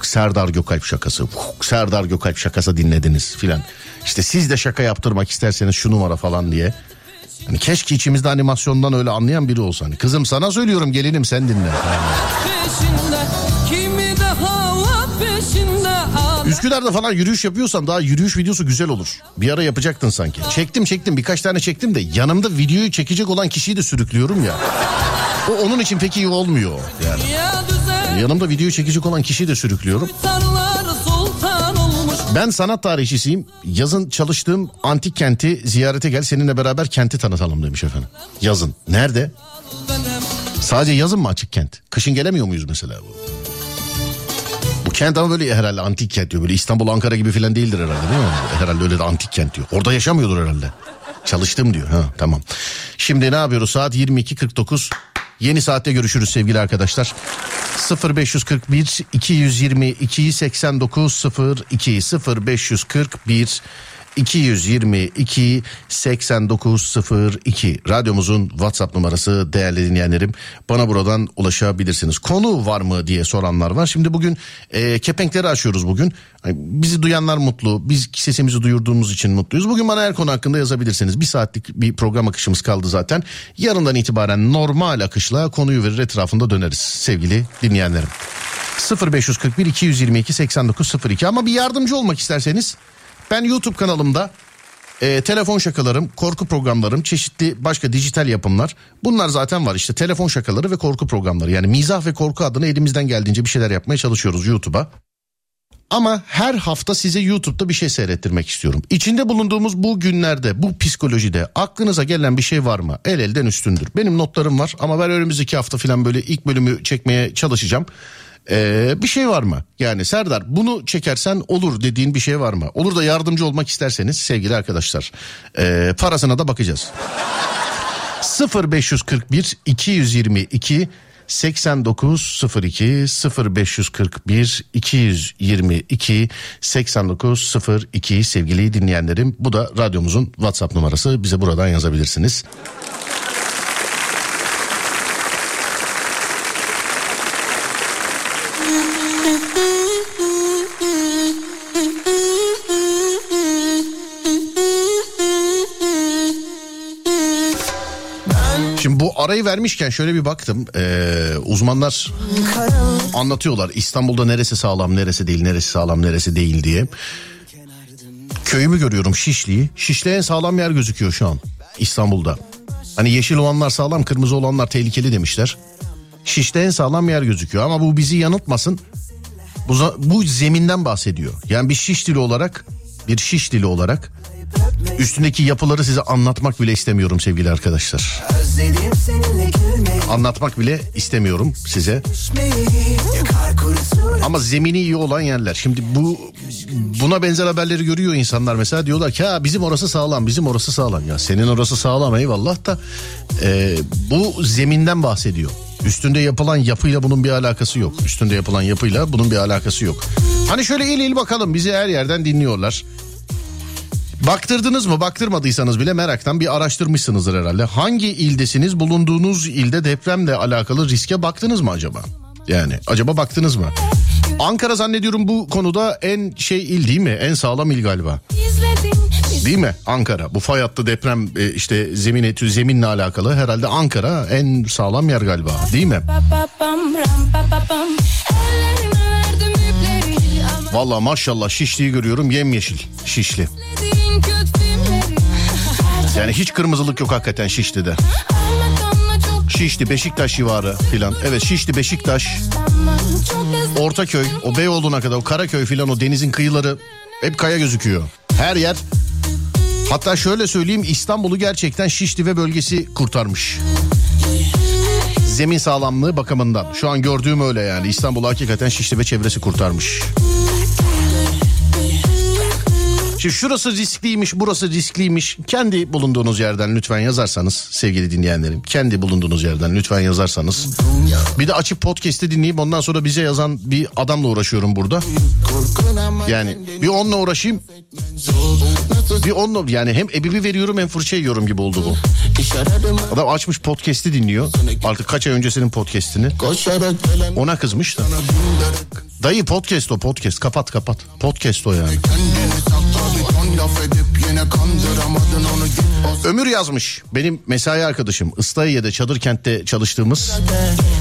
Serdar Gökalp şakası. Serdar Gökalp şakası dinlediniz filan. İşte siz de şaka yaptırmak isterseniz şu numara falan diye. Hani keşke içimizde animasyondan öyle anlayan biri olsa. Hani kızım sana söylüyorum gelinim sen dinle. Üsküdar'da falan yürüyüş yapıyorsan daha yürüyüş videosu güzel olur. Bir ara yapacaktın sanki. Çektim çektim birkaç tane çektim de yanımda videoyu çekecek olan kişiyi de sürüklüyorum ya. O onun için pek iyi olmuyor yani. Yanımda videoyu çekecek olan kişiyi de sürüklüyorum. Ben sanat tarihçisiyim. Yazın çalıştığım antik kenti ziyarete gel seninle beraber kenti tanıtalım demiş efendim. Yazın. Nerede? Sadece yazın mı açık kent? Kışın gelemiyor muyuz mesela bu? Kent ama böyle herhalde antik kent diyor. Böyle İstanbul, Ankara gibi falan değildir herhalde değil mi? Herhalde öyle de antik kent diyor. Orada yaşamıyordur herhalde. Çalıştım diyor. Ha tamam. Şimdi ne yapıyoruz? Saat 22.49. Yeni saatte görüşürüz sevgili arkadaşlar. 0541 222 89 02 0541 222 8902 radyomuzun WhatsApp numarası değerli dinleyenlerim. Bana buradan ulaşabilirsiniz. Konu var mı diye soranlar var. Şimdi bugün e, kepenkleri açıyoruz bugün. Bizi duyanlar mutlu. Biz sesimizi duyurduğumuz için mutluyuz. Bugün bana her konu hakkında yazabilirsiniz. Bir saatlik bir program akışımız kaldı zaten. Yarından itibaren normal akışla konuyu verir etrafında döneriz sevgili dinleyenlerim. 0541 222 8902 ama bir yardımcı olmak isterseniz ben YouTube kanalımda e, telefon şakalarım, korku programlarım, çeşitli başka dijital yapımlar. Bunlar zaten var işte telefon şakaları ve korku programları. Yani mizah ve korku adına elimizden geldiğince bir şeyler yapmaya çalışıyoruz YouTube'a. Ama her hafta size YouTube'da bir şey seyrettirmek istiyorum. İçinde bulunduğumuz bu günlerde, bu psikolojide aklınıza gelen bir şey var mı? El elden üstündür. Benim notlarım var ama ben önümüzdeki hafta falan böyle ilk bölümü çekmeye çalışacağım. Ee, bir şey var mı? Yani Serdar bunu çekersen olur dediğin bir şey var mı? Olur da yardımcı olmak isterseniz sevgili arkadaşlar ee, parasına da bakacağız. 0541 222 8902 0541 222 8902 sevgili dinleyenlerim. Bu da radyomuzun WhatsApp numarası. Bize buradan yazabilirsiniz. Arayı vermişken şöyle bir baktım. Ee, uzmanlar anlatıyorlar İstanbul'da neresi sağlam neresi değil neresi sağlam neresi değil diye. Köyümü görüyorum Şişli'yi. Şişli en sağlam yer gözüküyor şu an İstanbul'da. Hani yeşil olanlar sağlam kırmızı olanlar tehlikeli demişler. Şişli en sağlam yer gözüküyor ama bu bizi yanıltmasın. Bu, bu zeminden bahsediyor. Yani bir şiş dili olarak bir şiş dili olarak üstündeki yapıları size anlatmak bile istemiyorum sevgili arkadaşlar. Anlatmak bile istemiyorum size. Ama zemini iyi olan yerler. Şimdi bu buna benzer haberleri görüyor insanlar mesela diyorlar ki ha bizim orası sağlam bizim orası sağlam ya senin orası sağlam eyvallah da e, bu zeminden bahsediyor. Üstünde yapılan yapıyla bunun bir alakası yok. Üstünde yapılan yapıyla bunun bir alakası yok. Hani şöyle il il bakalım bizi her yerden dinliyorlar. Baktırdınız mı? Baktırmadıysanız bile meraktan bir araştırmışsınızdır herhalde. Hangi ildesiniz? Bulunduğunuz ilde depremle alakalı riske baktınız mı acaba? Yani acaba baktınız mı? Ankara zannediyorum bu konuda en şey il değil mi? En sağlam il galiba. Değil mi? Ankara. Bu fay hattı deprem e, işte zemin etü zeminle alakalı herhalde Ankara en sağlam yer galiba. Değil mi? Vallahi maşallah Şişli'yi görüyorum yemyeşil Şişli. Yani hiç kırmızılık yok hakikaten Şişli'de. Şişli Beşiktaş civarı filan. Evet Şişli Beşiktaş. Ortaköy, o Beyoğlu'na kadar o Karaköy filan o denizin kıyıları hep kaya gözüküyor. Her yer hatta şöyle söyleyeyim İstanbul'u gerçekten Şişli ve bölgesi kurtarmış. Zemin sağlamlığı bakımından. Şu an gördüğüm öyle yani. İstanbul'u hakikaten Şişli ve çevresi kurtarmış. Şimdi şurası riskliymiş, burası riskliymiş. Kendi bulunduğunuz yerden lütfen yazarsanız sevgili dinleyenlerim. Kendi bulunduğunuz yerden lütfen yazarsanız. Bir de açıp podcast'i dinleyip ondan sonra bize yazan bir adamla uğraşıyorum burada. Yani bir onunla uğraşayım. Bir onunla yani hem ebibi veriyorum hem fırça yiyorum gibi oldu bu. Adam açmış podcast'i dinliyor. Artık kaç ay öncesinin podcast'ini. Ona kızmış da. Dayı podcast o podcast kapat kapat. Podcast o yani. Ömür yazmış. Benim mesai arkadaşım. Islahiye'de çadır kentte çalıştığımız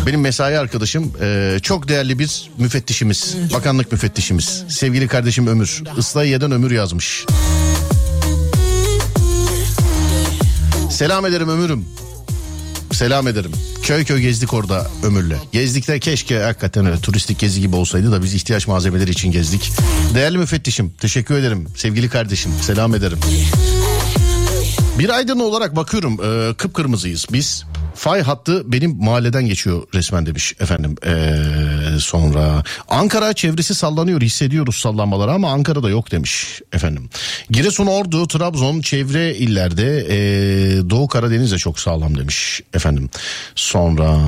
benim mesai arkadaşım e, çok değerli bir müfettişimiz. Bakanlık müfettişimiz. Sevgili kardeşim Ömür. Islahiye'den Ömür yazmış. Selam ederim Ömür'üm. Selam ederim. Köy köy gezdik orada Ömür'le. Gezdikte keşke hakikaten öyle turistik gezi gibi olsaydı da biz ihtiyaç malzemeleri için gezdik. Değerli müfettişim teşekkür ederim. Sevgili kardeşim selam ederim. Bir aydın olarak bakıyorum e, kıpkırmızıyız biz. Fay hattı benim mahalleden geçiyor resmen demiş efendim. E, sonra Ankara çevresi sallanıyor hissediyoruz sallanmaları ama Ankara'da yok demiş efendim. Giresun, Ordu, Trabzon çevre illerde e, Doğu Karadeniz de çok sağlam demiş efendim. Sonra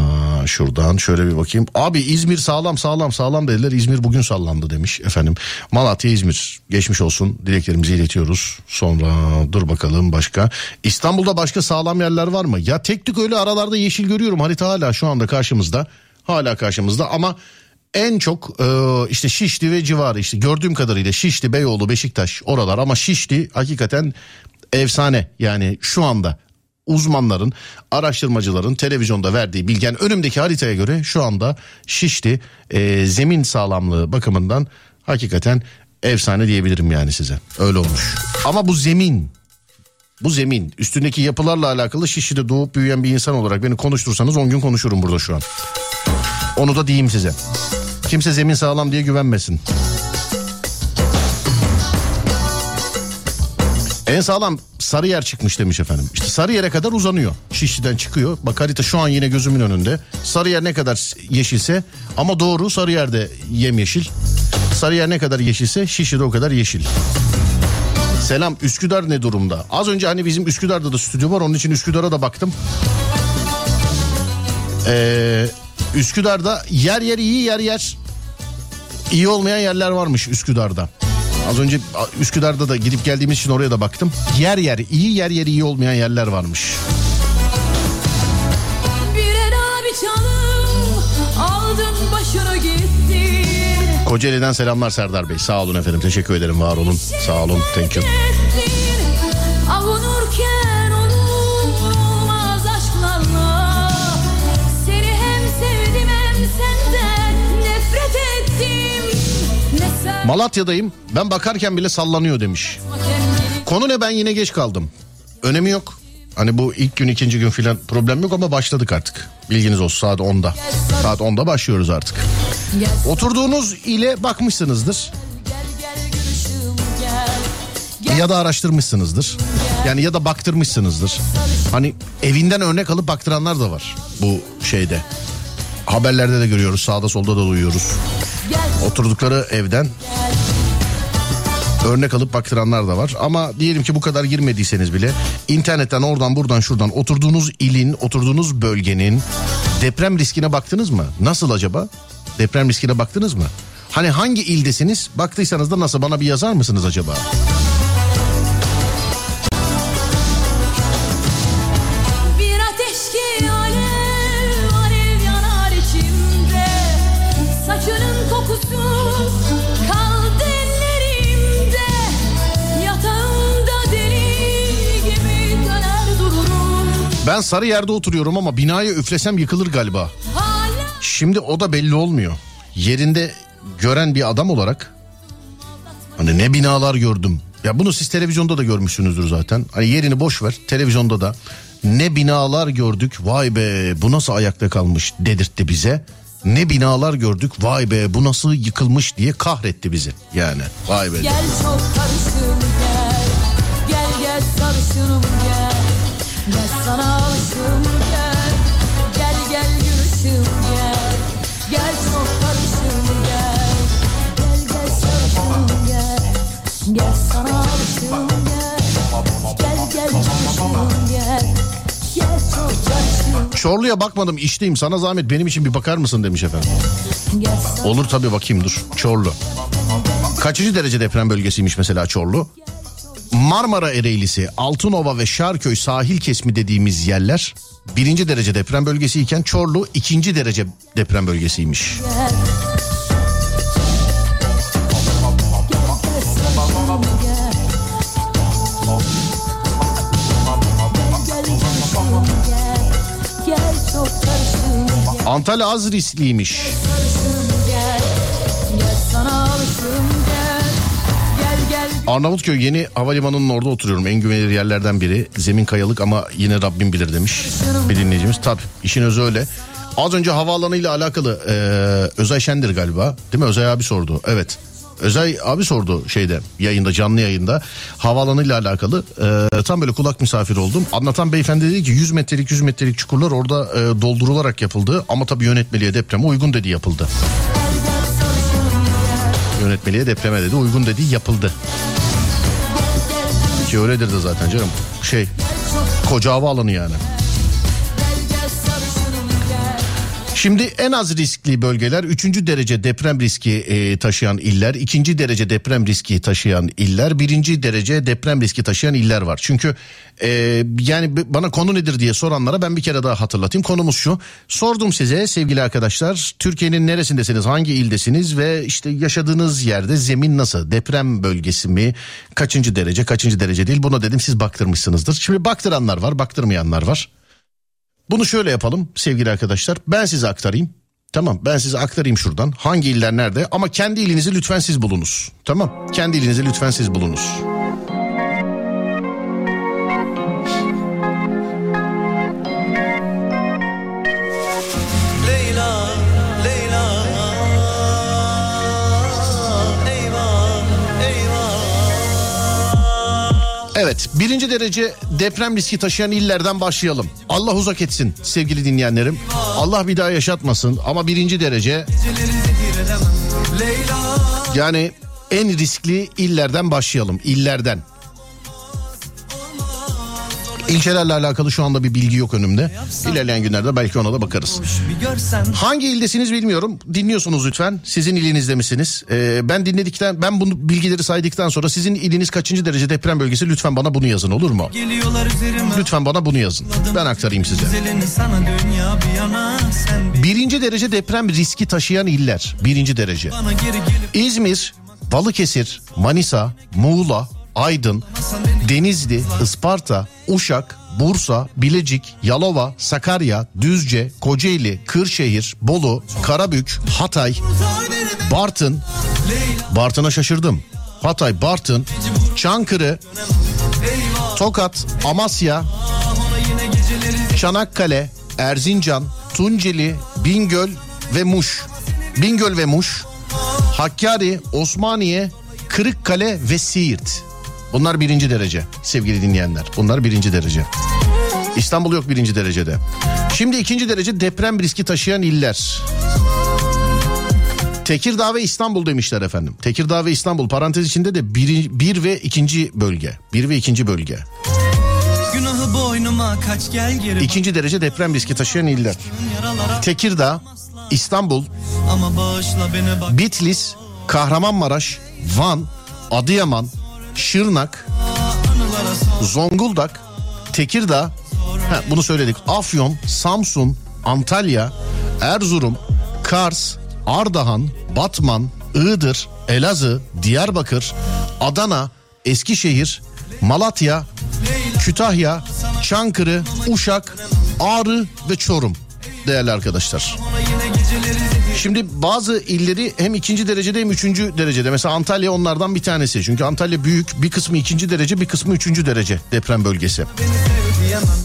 şuradan şöyle bir bakayım. Abi İzmir sağlam sağlam sağlam dediler İzmir bugün sallandı demiş efendim. Malatya İzmir geçmiş olsun dileklerimizi iletiyoruz. Sonra dur bakalım başka. İstanbul'da başka sağlam yerler var mı? Ya tek tük öyle aralarda yeşil görüyorum harita hala şu anda karşımızda. Hala karşımızda ama en çok e, işte Şişli ve civarı işte gördüğüm kadarıyla Şişli, Beyoğlu, Beşiktaş oralar ama Şişli hakikaten efsane yani şu anda uzmanların, araştırmacıların televizyonda verdiği bilgen önümdeki haritaya göre şu anda Şişli e, zemin sağlamlığı bakımından hakikaten efsane diyebilirim yani size. Öyle olmuş. Ama bu zemin bu zemin üstündeki yapılarla alakalı Şişli'de doğup büyüyen bir insan olarak beni konuştursanız 10 gün konuşurum burada şu an. Onu da diyeyim size. Kimse zemin sağlam diye güvenmesin. En sağlam Sarıyer çıkmış demiş efendim. İşte Sarıyer'e kadar uzanıyor. Şişli'den çıkıyor. Bak harita şu an yine gözümün önünde. Sarıyer ne kadar yeşilse ama doğru Sarıyer'de yemyeşil. Sarıyer ne kadar yeşilse Şişli'de o kadar yeşil. Selam Üsküdar ne durumda? Az önce hani bizim Üsküdar'da da stüdyo var onun için Üsküdar'a da baktım. Ee, Üsküdar'da yer yer iyi yer yer iyi olmayan yerler varmış Üsküdar'da. Az önce Üsküdar'da da gidip geldiğimiz için oraya da baktım. Yer yer iyi yer yer iyi olmayan yerler varmış. Kocaeli'den selamlar Serdar Bey. Sağ olun efendim. Teşekkür ederim. Var olun. Sağ olun. Thank you. Malatya'dayım. Ben bakarken bile sallanıyor demiş. Konu ne ben yine geç kaldım. Önemi yok. Hani bu ilk gün ikinci gün filan problem yok ama başladık artık. Bilginiz olsun saat 10'da. Saat 10'da başlıyoruz artık. Oturduğunuz ile bakmışsınızdır. Ya da araştırmışsınızdır. Yani ya da baktırmışsınızdır. Hani evinden örnek alıp baktıranlar da var bu şeyde. Haberlerde de görüyoruz sağda solda da duyuyoruz. Oturdukları evden örnek alıp baktıranlar da var. Ama diyelim ki bu kadar girmediyseniz bile internetten oradan buradan şuradan oturduğunuz ilin, oturduğunuz bölgenin deprem riskine baktınız mı? Nasıl acaba? Deprem riskine baktınız mı? Hani hangi ildesiniz? Baktıysanız da nasıl bana bir yazar mısınız acaba? Ben sarı yerde oturuyorum ama binaya üflesem yıkılır galiba. Şimdi o da belli olmuyor. Yerinde gören bir adam olarak hani ne binalar gördüm. Ya bunu siz televizyonda da görmüşsünüzdür zaten. Hani yerini boş ver televizyonda da ne binalar gördük vay be bu nasıl ayakta kalmış dedirtti bize. Ne binalar gördük vay be bu nasıl yıkılmış diye kahretti bizi yani vay be. gel çok karışım gel Gel gel sarışınım gel Gel sana Gel sana alışım gel Gel gel gülüşüm gel Çorlu'ya bakmadım işteyim sana zahmet benim için bir bakar mısın demiş efendim. Olur tabii bakayım dur Çorlu. Kaçıncı derece deprem bölgesiymiş mesela Çorlu? Marmara Ereğlisi, Altınova ve Şarköy sahil kesimi dediğimiz yerler birinci derece deprem bölgesiyken Çorlu ikinci derece deprem bölgesiymiş. Antalya az riskliymiş. Arnavutköy yeni havalimanının orada oturuyorum. En güvenilir yerlerden biri. Zemin kayalık ama yine Rabbim bilir demiş bir dinleyicimiz. Tabii işin özü öyle. Az önce havaalanıyla alakalı e, Özay Şendir galiba. Değil mi? Özay abi sordu. Evet. Özay abi sordu şeyde yayında canlı yayında havaalanıyla alakalı e, tam böyle kulak misafiri oldum. Anlatan beyefendi dedi ki 100 metrelik 100 metrelik çukurlar orada e, doldurularak yapıldı ama tabii yönetmeliğe depreme uygun dedi yapıldı. Yönetmeliğe depreme dedi uygun dedi yapıldı. Ki öyledir de zaten canım. Şey koca havaalanı yani. Şimdi en az riskli bölgeler 3. derece deprem riski e, taşıyan iller, 2. derece deprem riski taşıyan iller, 1. derece deprem riski taşıyan iller var. Çünkü e, yani bana konu nedir diye soranlara ben bir kere daha hatırlatayım. Konumuz şu. Sordum size sevgili arkadaşlar Türkiye'nin neresindesiniz, hangi ildesiniz ve işte yaşadığınız yerde zemin nasıl? Deprem bölgesi mi? Kaçıncı derece, kaçıncı derece değil? Buna dedim siz baktırmışsınızdır. Şimdi baktıranlar var, baktırmayanlar var. Bunu şöyle yapalım sevgili arkadaşlar. Ben size aktarayım. Tamam ben size aktarayım şuradan. Hangi iller nerede? Ama kendi ilinizi lütfen siz bulunuz. Tamam kendi ilinizi lütfen siz bulunuz. Evet birinci derece deprem riski taşıyan illerden başlayalım. Allah uzak etsin sevgili dinleyenlerim. Allah bir daha yaşatmasın ama birinci derece yani en riskli illerden başlayalım. İllerden. İlçelerle alakalı şu anda bir bilgi yok önümde. İlerleyen günlerde belki ona da bakarız. Hangi ildesiniz bilmiyorum. Dinliyorsunuz lütfen. Sizin ilinizde misiniz? Ee, ben dinledikten, ben bunu bilgileri saydıktan sonra sizin iliniz kaçıncı derece deprem bölgesi? Lütfen bana bunu yazın olur mu? Lütfen bana bunu yazın. Ben aktarayım size. Birinci derece deprem riski taşıyan iller. Birinci derece. İzmir, Balıkesir, Manisa, Muğla, Aydın, Denizli, Isparta, Uşak, Bursa, Bilecik, Yalova, Sakarya, Düzce, Kocaeli, Kırşehir, Bolu, Karabük, Hatay, Bartın, Bartın'a şaşırdım. Hatay, Bartın, Çankırı, Tokat, Amasya, Çanakkale, Erzincan, Tunceli, Bingöl ve Muş. Bingöl ve Muş, Hakkari, Osmaniye, Kırıkkale ve Siirt. Bunlar birinci derece sevgili dinleyenler. Bunlar birinci derece. İstanbul yok birinci derecede. Şimdi ikinci derece deprem riski taşıyan iller. Tekirdağ ve İstanbul demişler efendim. Tekirdağ ve İstanbul parantez içinde de bir, bir ve ikinci bölge. Bir ve ikinci bölge. Günahı boynuma kaç gel geri İkinci derece deprem riski taşıyan iller. Tekirdağ, İstanbul, Bitlis, Kahramanmaraş, Van, Adıyaman, Şırnak, Zonguldak, Tekirdağ, ha, bunu söyledik. Afyon, Samsun, Antalya, Erzurum, Kars, Ardahan, Batman, Iğdır, Elazığ, Diyarbakır, Adana, Eskişehir, Malatya, Kütahya, Çankırı, Uşak, Ağrı ve Çorum değerli arkadaşlar. Şimdi bazı illeri hem ikinci derecede hem üçüncü derecede. Mesela Antalya onlardan bir tanesi. Çünkü Antalya büyük bir kısmı ikinci derece bir kısmı üçüncü derece deprem bölgesi.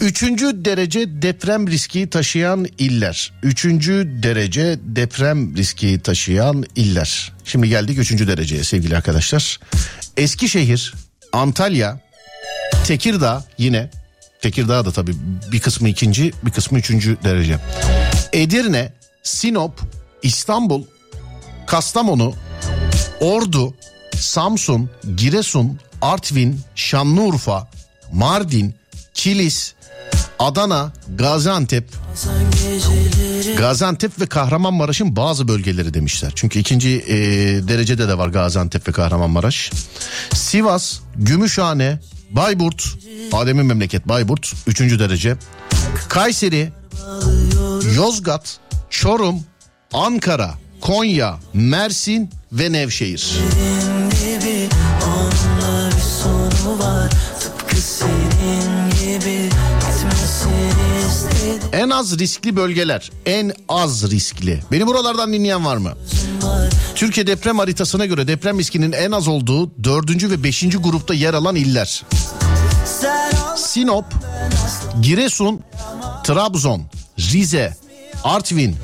Üçüncü derece deprem riski taşıyan iller. Üçüncü derece deprem riski taşıyan iller. Şimdi geldik üçüncü dereceye sevgili arkadaşlar. Eskişehir, Antalya, Tekirdağ yine. Tekirdağ da tabii bir kısmı ikinci bir kısmı üçüncü derece. Edirne, Sinop, İstanbul, Kastamonu, Ordu, Samsun, Giresun, Artvin, Şanlıurfa, Mardin, Kilis, Adana, Gaziantep, Gaziantep ve Kahramanmaraş'ın bazı bölgeleri demişler. Çünkü ikinci e, derecede de var Gaziantep ve Kahramanmaraş. Sivas, Gümüşhane, Bayburt, Adem'in memleket Bayburt, üçüncü derece. Kayseri, Yozgat, Çorum, Ankara, Konya, Mersin ve Nevşehir. En az riskli bölgeler. En az riskli. Beni buralardan dinleyen var mı? Türkiye deprem haritasına göre deprem riskinin en az olduğu dördüncü ve beşinci grupta yer alan iller. Sinop, Giresun, Trabzon, Rize, Artvin,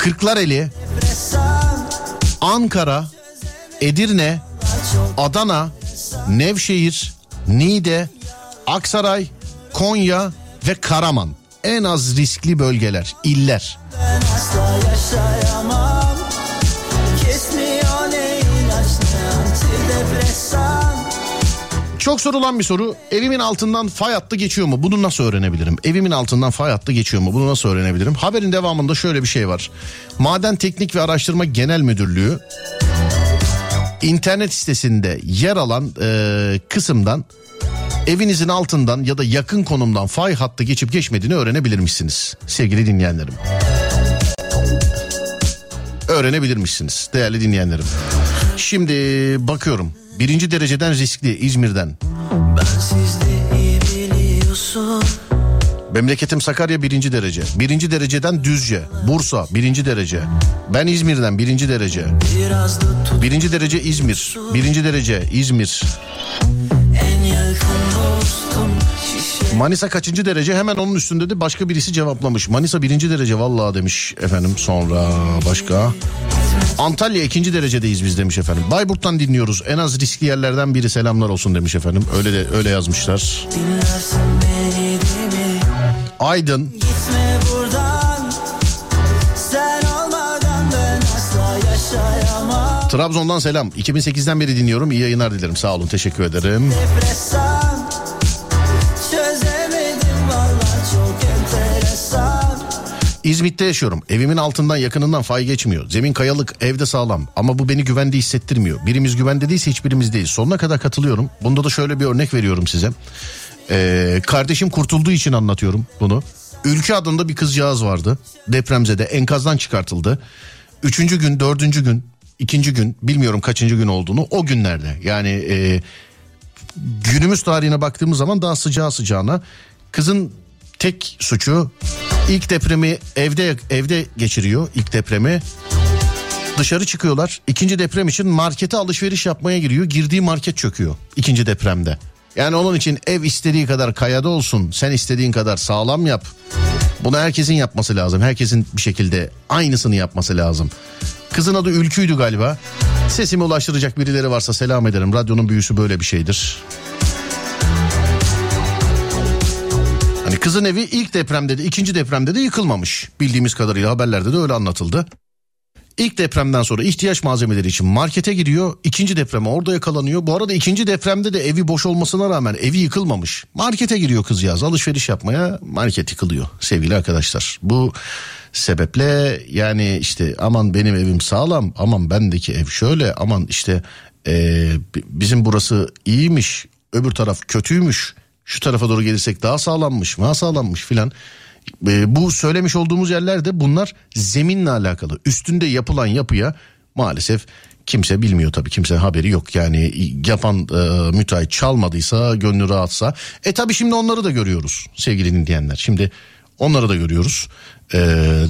Kırklareli, Ankara, Edirne, Adana, Nevşehir, Niğde, Aksaray, Konya ve Karaman. En az riskli bölgeler, iller. asla yaşayamam Çok sorulan bir soru. Evimin altından fay hattı geçiyor mu? Bunu nasıl öğrenebilirim? Evimin altından fay hattı geçiyor mu? Bunu nasıl öğrenebilirim? Haberin devamında şöyle bir şey var. Maden Teknik ve Araştırma Genel Müdürlüğü internet sitesinde yer alan e, kısımdan evinizin altından ya da yakın konumdan fay hattı geçip geçmediğini öğrenebilirmişsiniz sevgili dinleyenlerim. Öğrenebilirmişsiniz değerli dinleyenlerim. Şimdi bakıyorum. Birinci dereceden riskli İzmir'den. Memleketim Sakarya birinci derece. Birinci dereceden Düzce. Bursa birinci derece. Ben İzmir'den birinci derece. Birinci derece İzmir. Birinci derece İzmir. Manisa kaçıncı derece? Hemen onun üstünde de başka birisi cevaplamış. Manisa birinci derece vallahi demiş efendim. Sonra başka. Antalya ikinci derecedeyiz biz demiş efendim. Bayburt'tan dinliyoruz. En az riskli yerlerden biri selamlar olsun demiş efendim. Öyle de öyle yazmışlar. Aydın, buradan Sen olmadan ben asla yaşayamam Trabzon'dan selam. 2008'den beri dinliyorum. İyi yayınlar dilerim. Sağ olun. Teşekkür ederim. Depresan İzmit'te yaşıyorum. Evimin altından yakınından fay geçmiyor. Zemin kayalık, evde sağlam. Ama bu beni güvende hissettirmiyor. Birimiz güvende değilse hiçbirimiz değil. Sonuna kadar katılıyorum. Bunda da şöyle bir örnek veriyorum size. Ee, kardeşim kurtulduğu için anlatıyorum bunu. Ülke adında bir kızcağız vardı. Depremzede enkazdan çıkartıldı. Üçüncü gün, dördüncü gün, ikinci gün bilmiyorum kaçıncı gün olduğunu o günlerde. Yani e, günümüz tarihine baktığımız zaman daha sıcağı sıcağına kızın tek suçu ilk depremi evde evde geçiriyor ilk depremi Dışarı çıkıyorlar. İkinci deprem için markete alışveriş yapmaya giriyor. Girdiği market çöküyor ikinci depremde. Yani onun için ev istediği kadar kayada olsun. Sen istediğin kadar sağlam yap. Bunu herkesin yapması lazım. Herkesin bir şekilde aynısını yapması lazım. Kızın adı Ülkü'ydü galiba. Sesimi ulaştıracak birileri varsa selam ederim. Radyonun büyüsü böyle bir şeydir. Kızın evi ilk depremde de ikinci depremde de yıkılmamış. Bildiğimiz kadarıyla haberlerde de öyle anlatıldı. İlk depremden sonra ihtiyaç malzemeleri için markete giriyor. İkinci depreme orada yakalanıyor. Bu arada ikinci depremde de evi boş olmasına rağmen evi yıkılmamış. Markete giriyor kızcağız alışveriş yapmaya market yıkılıyor sevgili arkadaşlar. Bu sebeple yani işte aman benim evim sağlam aman bendeki ev şöyle aman işte bi- bizim burası iyiymiş öbür taraf kötüymüş şu tarafa doğru gelirsek daha sağlammış daha sağlammış filan. E, bu söylemiş olduğumuz yerlerde bunlar zeminle alakalı. Üstünde yapılan yapıya maalesef kimse bilmiyor tabii kimse haberi yok. Yani yapan e, müteahhit çalmadıysa gönlü rahatsa. E tabii şimdi onları da görüyoruz sevgili dinleyenler. Şimdi onları da görüyoruz e,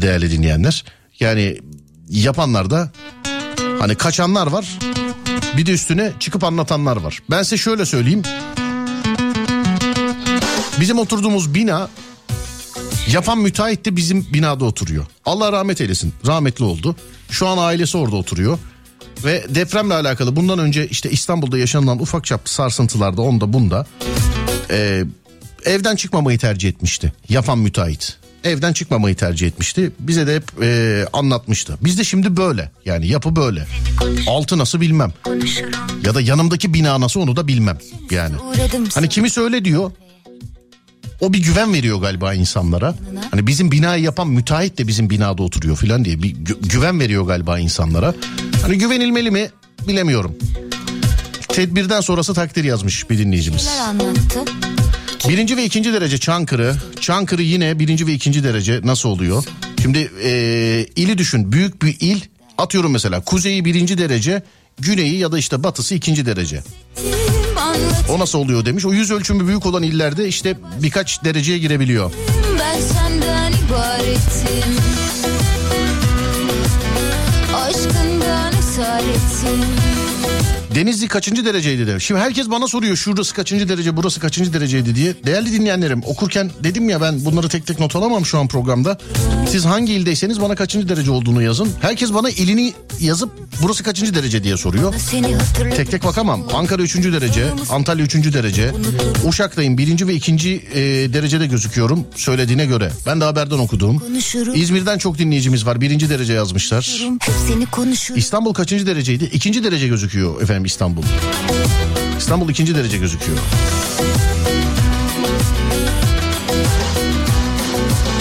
değerli dinleyenler. Yani yapanlar da hani kaçanlar var bir de üstüne çıkıp anlatanlar var. Ben size şöyle söyleyeyim. Bizim oturduğumuz bina Yapan müteahhit de bizim binada oturuyor. Allah rahmet eylesin. Rahmetli oldu. Şu an ailesi orada oturuyor. Ve depremle alakalı bundan önce işte İstanbul'da yaşanılan ufak çaplı sarsıntılarda onda bunda e, evden çıkmamayı tercih etmişti. Yapan müteahhit. Evden çıkmamayı tercih etmişti. Bize de hep e, anlatmıştı. Bizde şimdi böyle. Yani yapı böyle. Altı nasıl bilmem. Ya da yanımdaki bina nasıl onu da bilmem. Yani. Hani kimisi öyle diyor. O bir güven veriyor galiba insanlara. Hani bizim binayı yapan müteahhit de bizim binada oturuyor falan diye bir gü- güven veriyor galiba insanlara. Hani güvenilmeli mi bilemiyorum. Tedbirden sonrası takdir yazmış bir dinleyicimiz. Birinci ve ikinci derece Çankırı. Çankırı yine birinci ve ikinci derece nasıl oluyor? Şimdi eee, ili düşün büyük bir il atıyorum mesela kuzeyi birinci derece güneyi ya da işte batısı ikinci derece. O nasıl oluyor demiş. O yüz ölçümü büyük olan illerde işte birkaç dereceye girebiliyor. Ben senden ibaretim. Aşkından esaretim. Denizli kaçıncı dereceydi demiş. Şimdi herkes bana soruyor şurası kaçıncı derece burası kaçıncı dereceydi diye. Değerli dinleyenlerim okurken dedim ya ben bunları tek tek not alamam şu an programda. Siz hangi ildeyseniz bana kaçıncı derece olduğunu yazın. Herkes bana ilini yazıp burası kaçıncı derece diye soruyor. Tek tek bakamam. Ankara 3. derece, Antalya 3. derece. Uşak'tayım 1. ve 2. e, derecede gözüküyorum söylediğine göre. Ben de haberden okudum. İzmir'den çok dinleyicimiz var. 1. derece yazmışlar. İstanbul kaçıncı dereceydi? İkinci derece gözüküyor efendim İstanbul. İstanbul ikinci derece gözüküyor.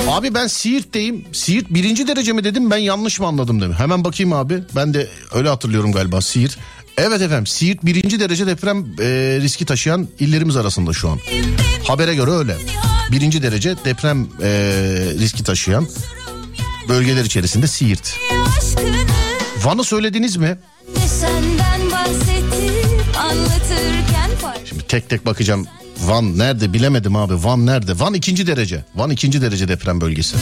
Abi ben Siirt'teyim. Siirt birinci derece mi dedim ben yanlış mı anladım dedim. Hemen bakayım abi. Ben de öyle hatırlıyorum galiba Siirt. Evet efendim Siirt birinci derece deprem e, riski taşıyan illerimiz arasında şu an. Habere göre öyle. Birinci derece deprem e, riski taşıyan bölgeler içerisinde Siirt. Van'ı söylediniz mi? de senden Şimdi tek tek bakacağım. Van nerede bilemedim abi. Van nerede? Van ikinci derece. Van ikinci derece deprem bölgesi.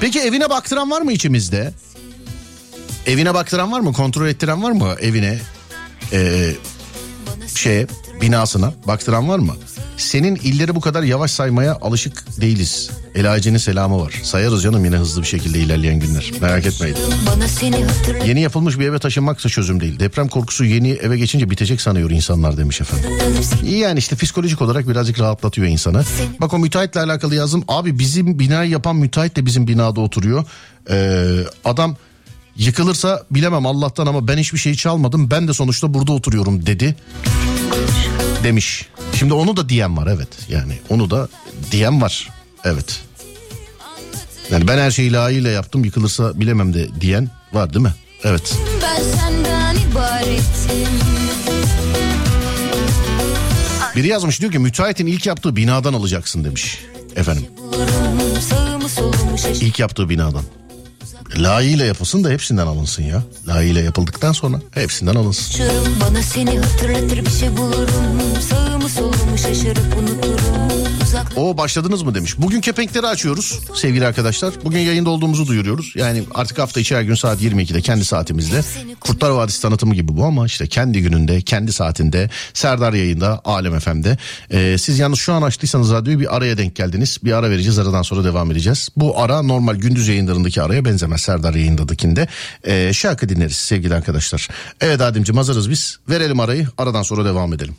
Peki evine baktıran var mı içimizde? Evine baktıran var mı? Kontrol ettiren var mı evine? Ee, şey binasına baktıran var mı? Senin illeri bu kadar yavaş saymaya alışık değiliz. Elacinin selamı var. Sayarız canım yine hızlı bir şekilde ilerleyen günler. Merak etmeyin. Yeni yapılmış bir eve taşınmak da çözüm değil. Deprem korkusu yeni eve geçince bitecek sanıyor insanlar demiş efendim. İyi yani işte psikolojik olarak birazcık rahatlatıyor insanı. Bak o müteahhitle alakalı yazdım. Abi bizim binayı yapan müteahhit de bizim binada oturuyor. Ee, adam yıkılırsa bilemem Allah'tan ama ben hiçbir şey çalmadım. Ben de sonuçta burada oturuyorum dedi. Demiş. Şimdi onu da diyen var evet. Yani onu da diyen var. Evet. Yani ben her şeyi layığıyla yaptım yıkılırsa bilemem de diyen var değil mi? Evet. Biri yazmış diyor ki müteahhitin ilk yaptığı binadan alacaksın demiş. Efendim ilk yaptığı binadan. Layığıyla yapılsın da hepsinden alınsın ya. Layığıyla yapıldıktan sonra hepsinden alınsın. Bana seni hatırlatır bir şey bulurum Sağımı solumu şaşırıp unuturum O başladınız mı demiş. Bugün kepenkleri açıyoruz sevgili arkadaşlar. Bugün yayında olduğumuzu duyuruyoruz. Yani artık hafta içi her gün saat 22'de kendi saatimizde. Kurtlar Vadisi tanıtımı gibi bu ama işte kendi gününde, kendi saatinde Serdar yayında, Alem FM'de. Ee, siz yalnız şu an açtıysanız radyoyu bir araya denk geldiniz. Bir ara vereceğiz aradan sonra devam edeceğiz. Bu ara normal gündüz yayınlarındaki araya benzemez Serdar yayındadakinde. Ee, şarkı dinleriz sevgili arkadaşlar. Evet Ademciğim hazırız biz. Verelim arayı aradan sonra devam edelim.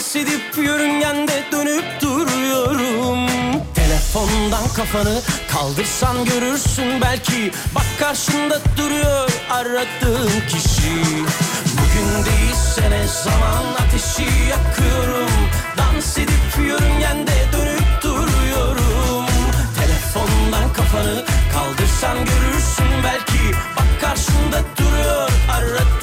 Dans edip yörüngende dönüp duruyorum. Telefondan kafanı kaldırsan görürsün belki Bak karşında duruyor aradığım kişi. Bugün değilse ne zaman ateşi yakıyorum. Dans edip yörüngende dönüp duruyorum. Telefondan kafanı kaldırsan görürsün belki Bak karşında duruyor aradığım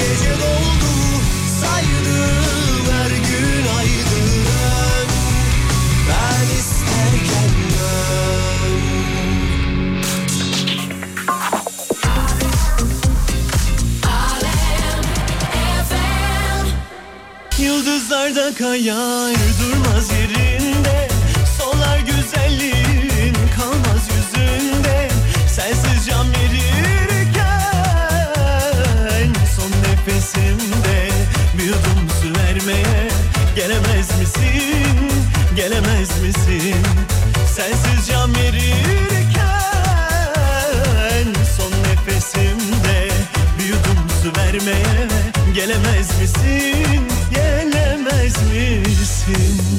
Gece doldu saydım her gün aydın Ben isterken dön. Alem, Yıldızlarda kayan Gelemez misin, gelemez misin?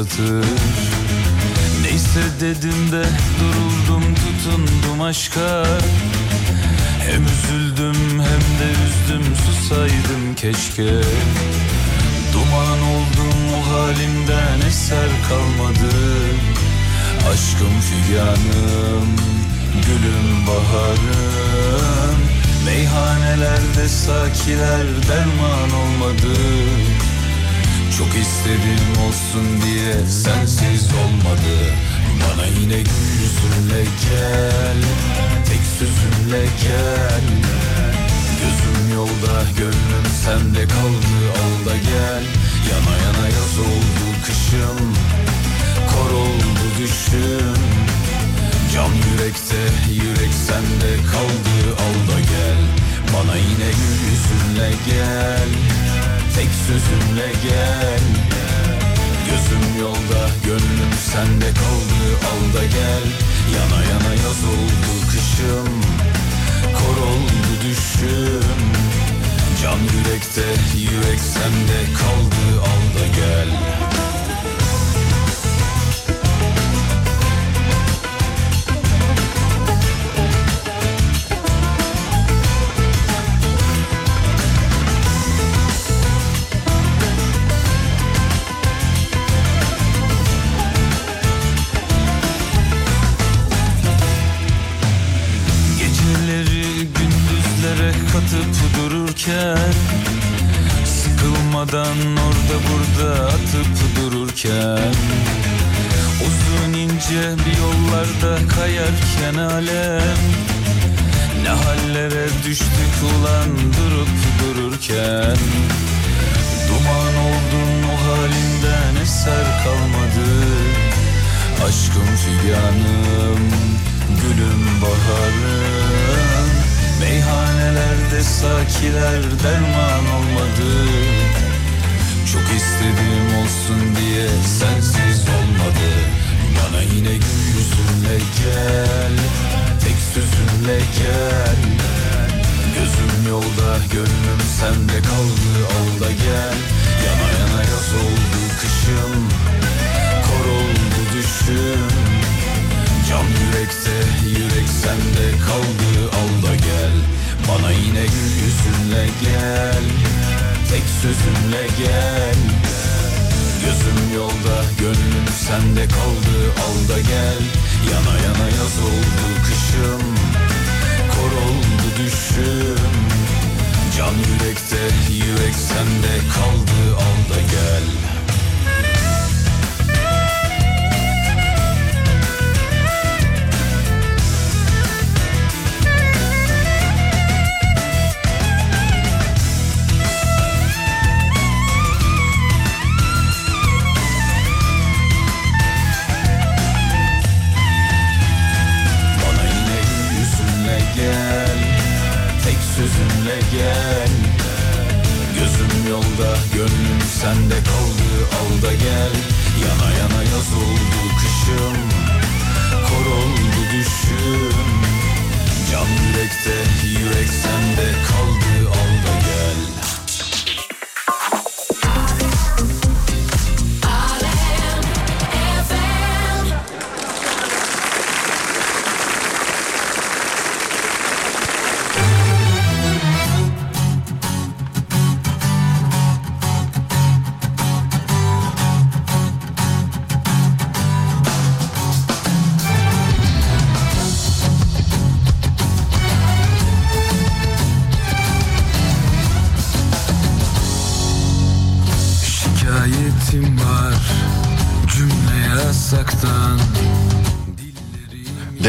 satır Neyse dedim de duruldum tutundum aşka. Hem üzüldüm hem de üzdüm susaydım keşke. Duman oldum o halimden eser kalmadı. Aşkım figanım, gülüm baharım. Meyhanelerde sakiler derman olmadı. Çok istedim olsun diye sensiz olmadı. Bana yine yüzünle gel Tek sözünle gel. Gözüm yolda gönlüm sende kaldı Al da gel. Yana yana yaz oldu kışım Kor oldu düşüm. Can yürekte yürek sende kaldı Al da gel. Bana yine yüzünle gel. Tek sözünle gel. Gözüm yolda gönlüm sende kaldı Al da gel. Yana yana yaz oldu kışım Kor oldu düşüm. Can yürekte yürek sende kaldı Al da gel. Durmadan orada burada atıp dururken Uzun ince bir yollarda kayarken alem. Ne hallere düştük ulan durup dururken. Duman oldun o halinden eser kalmadı. Aşkım figanım, gülüm baharım. Meyhanelerde sakiler derman olmadı Çok istedim olsun diye sensiz olmadı. Bana yine gül yüzünle gel Tek sözünle gel. Gözüm yolda gönlüm sende kaldı al da gel. Yana yana yaz oldu kışım Kor oldu düşüm. Can yürekte yürek sende kaldı al da gel. Bana yine gül yüzünle gel Tek sözünle gel. Gözüm yolda gönlüm sende kaldı. Al da gel. Yana yana yaz oldu kışım. Kor oldu düşüm. Can yürekte yürek sende kaldı. Al da gel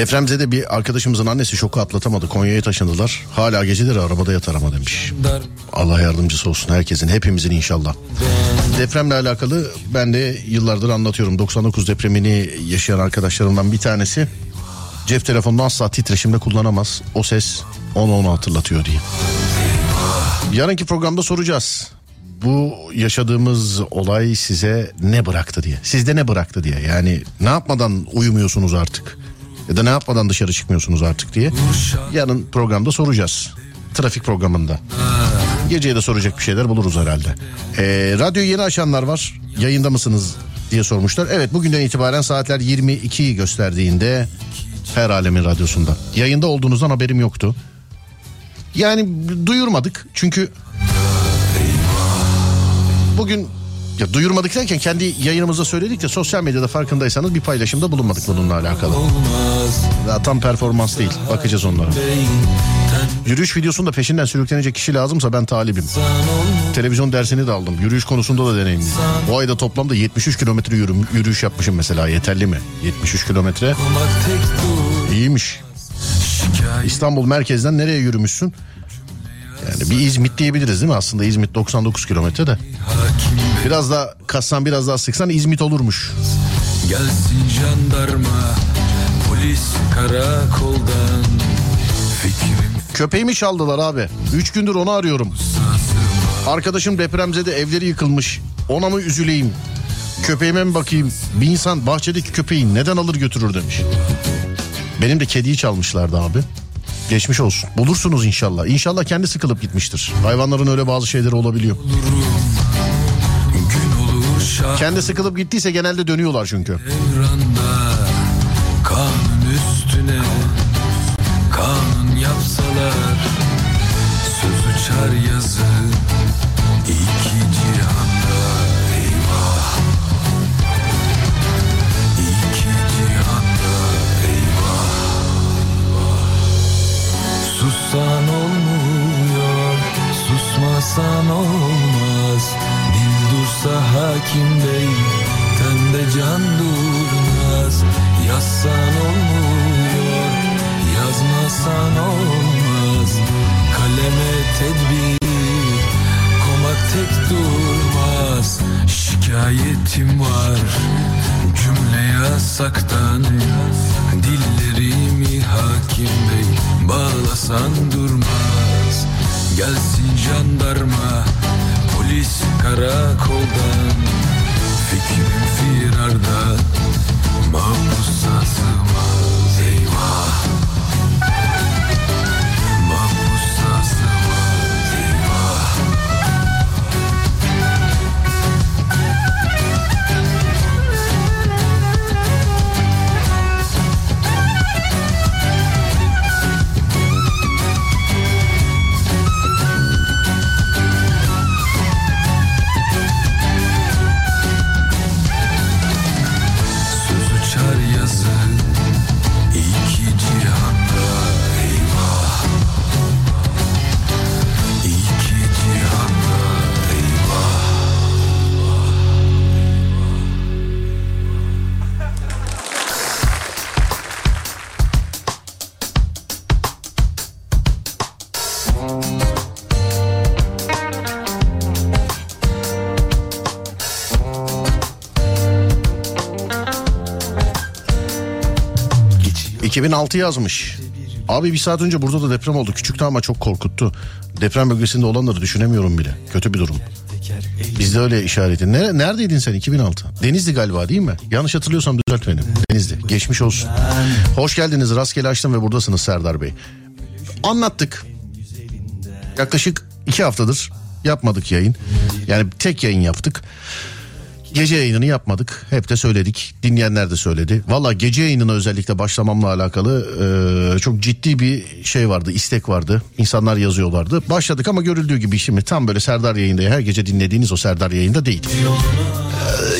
Depremzede bir arkadaşımızın annesi şoku atlatamadı. Konya'ya taşındılar. Hala geceleri arabada yatar ama demiş. Allah yardımcısı olsun herkesin hepimizin inşallah. Depremle alakalı ben de yıllardır anlatıyorum. 99 depremini yaşayan arkadaşlarımdan bir tanesi cep telefonunu asla titreşimde kullanamaz. O ses onu onu hatırlatıyor diye. Yarınki programda soracağız. Bu yaşadığımız olay size ne bıraktı diye. Sizde ne bıraktı diye. Yani ne yapmadan uyumuyorsunuz artık. Ya da ne yapmadan dışarı çıkmıyorsunuz artık diye. Yarın programda soracağız. Trafik programında. Geceye de soracak bir şeyler buluruz herhalde. Ee, radyoyu yeni açanlar var. Yayında mısınız diye sormuşlar. Evet bugünden itibaren saatler 22'yi gösterdiğinde her alemin radyosunda. Yayında olduğunuzdan haberim yoktu. Yani duyurmadık çünkü bugün ya duyurmadık derken kendi yayınımızda söyledik de sosyal medyada farkındaysanız bir paylaşımda bulunmadık bununla alakalı. Daha tam performans değil. Bakacağız onlara. Yürüyüş videosunda peşinden sürüklenecek kişi lazımsa ben talibim. Televizyon dersini de aldım. Yürüyüş konusunda da deneyimliyim. Bu ayda toplamda 73 kilometre yürüm, yürüyüş yapmışım mesela. Yeterli mi? 73 kilometre. İyiymiş. İstanbul merkezden nereye yürümüşsün? Yani bir İzmit diyebiliriz değil mi? Aslında İzmit 99 kilometre de. Biraz daha kassan biraz daha sıksan İzmit olurmuş. Gelsin jandarma Polis karakoldan Fikrim Köpeğimi çaldılar abi. 3 gündür onu arıyorum. Arkadaşım depremzede evleri yıkılmış. Ona mı üzüleyim? Köpeğime mi bakayım? Bir insan bahçedeki köpeği neden alır götürür demiş. Benim de kediyi çalmışlardı abi. Geçmiş olsun. Bulursunuz inşallah. İnşallah kendi sıkılıp gitmiştir. Hayvanların öyle bazı şeyleri olabiliyor. Kendi sıkılıp gittiyse genelde dönüyorlar çünkü. evranda Kanun üstüne Kanun yapsalar Söz uçar yazı iki cihanda Sussan olmuyor Susmasan olmaz hakim bey Tende can durmaz. Yazsan olmuyor Yazmasan olmaz. Kaleme tedbir Komak tek durmaz. Şikayetim var Cümle yasaktan. Dillerimi hakim bey Bağlasan durmaz Gelsin jandarma Polis karakoldan. Fikrim firarda Mahpusa sığmaz 2006 yazmış. Abi bir saat önce burada da deprem oldu. Küçüktü ama çok korkuttu. Deprem bölgesinde olanları düşünemiyorum bile. Kötü bir durum. Bizde öyle işareti. Ne, neredeydin sen 2006? Denizli galiba değil mi? Yanlış hatırlıyorsam düzelt beni. Denizli. Geçmiş olsun. Hoş geldiniz. Rastgele açtım ve buradasınız Serdar Bey. Anlattık. Yaklaşık iki haftadır yapmadık yayın. Yani tek yayın yaptık. Gece yayınını yapmadık. Hep de söyledik. Dinleyenler de söyledi. Valla gece yayınına özellikle başlamamla alakalı e, çok ciddi bir şey vardı. istek vardı. İnsanlar yazıyorlardı. Başladık ama görüldüğü gibi şimdi tam böyle Serdar yayında her gece dinlediğiniz o Serdar yayında değil.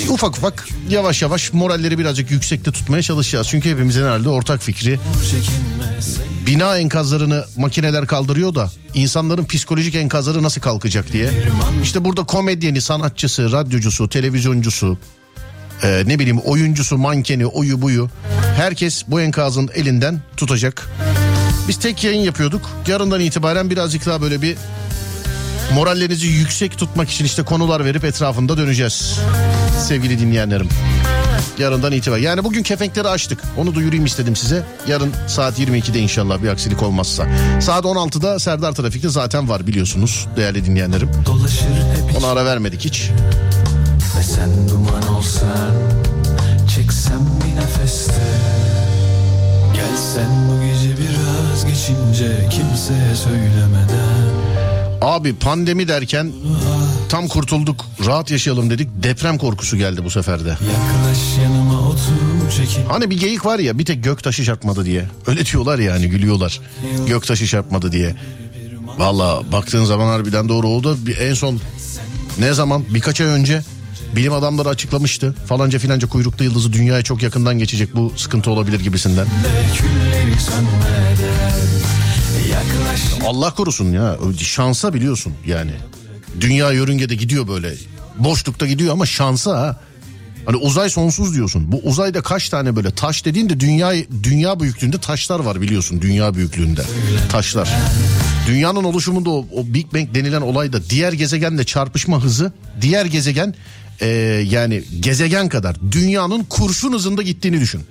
E, ufak ufak yavaş yavaş moralleri birazcık yüksekte tutmaya çalışacağız. Çünkü hepimizin herhalde ortak fikri bina enkazlarını makineler kaldırıyor da insanların psikolojik enkazları nasıl kalkacak diye. İşte burada komedyeni, sanatçısı, radyocusu, televizyoncusu, e, ne bileyim oyuncusu, mankeni, oyu buyu herkes bu enkazın elinden tutacak. Biz tek yayın yapıyorduk. Yarından itibaren birazcık daha böyle bir morallerinizi yüksek tutmak için işte konular verip etrafında döneceğiz. Sevgili dinleyenlerim. Yarından itibaren. Yani bugün kepenkleri açtık. Onu duyurayım istedim size. Yarın saat 22'de inşallah bir aksilik olmazsa. Saat 16'da Serdar Trafik'te zaten var biliyorsunuz değerli dinleyenlerim. Ona ara vermedik hiç. Ve sen duman olsan Çeksem bir nefeste Gelsen bu gece biraz geçince Kimseye söylemeden Abi pandemi derken tam kurtulduk rahat yaşayalım dedik. Deprem korkusu geldi bu seferde. Yaklaş yanıma otur çekin Hani bir geyik var ya bir tek gök taşı çarpmadı diye. Öyle diyorlar yani gülüyorlar. Gök taşı çarpmadı diye. Valla baktığın zaman harbiden doğru oldu. Bir, en son ne zaman birkaç ay önce bilim adamları açıklamıştı. Falanca filanca kuyruklu yıldızı dünyaya çok yakından geçecek bu sıkıntı olabilir gibisinden. Allah korusun ya şansa biliyorsun yani. Dünya yörüngede gidiyor böyle. Boşlukta gidiyor ama şansa ha. Hani uzay sonsuz diyorsun. Bu uzayda kaç tane böyle taş dediğinde dünya dünya büyüklüğünde taşlar var biliyorsun dünya büyüklüğünde. Taşlar. Dünyanın oluşumunda o, o Big Bang denilen olayda diğer gezegenle çarpışma hızı diğer gezegen e, yani gezegen kadar dünyanın kurşun hızında gittiğini düşün.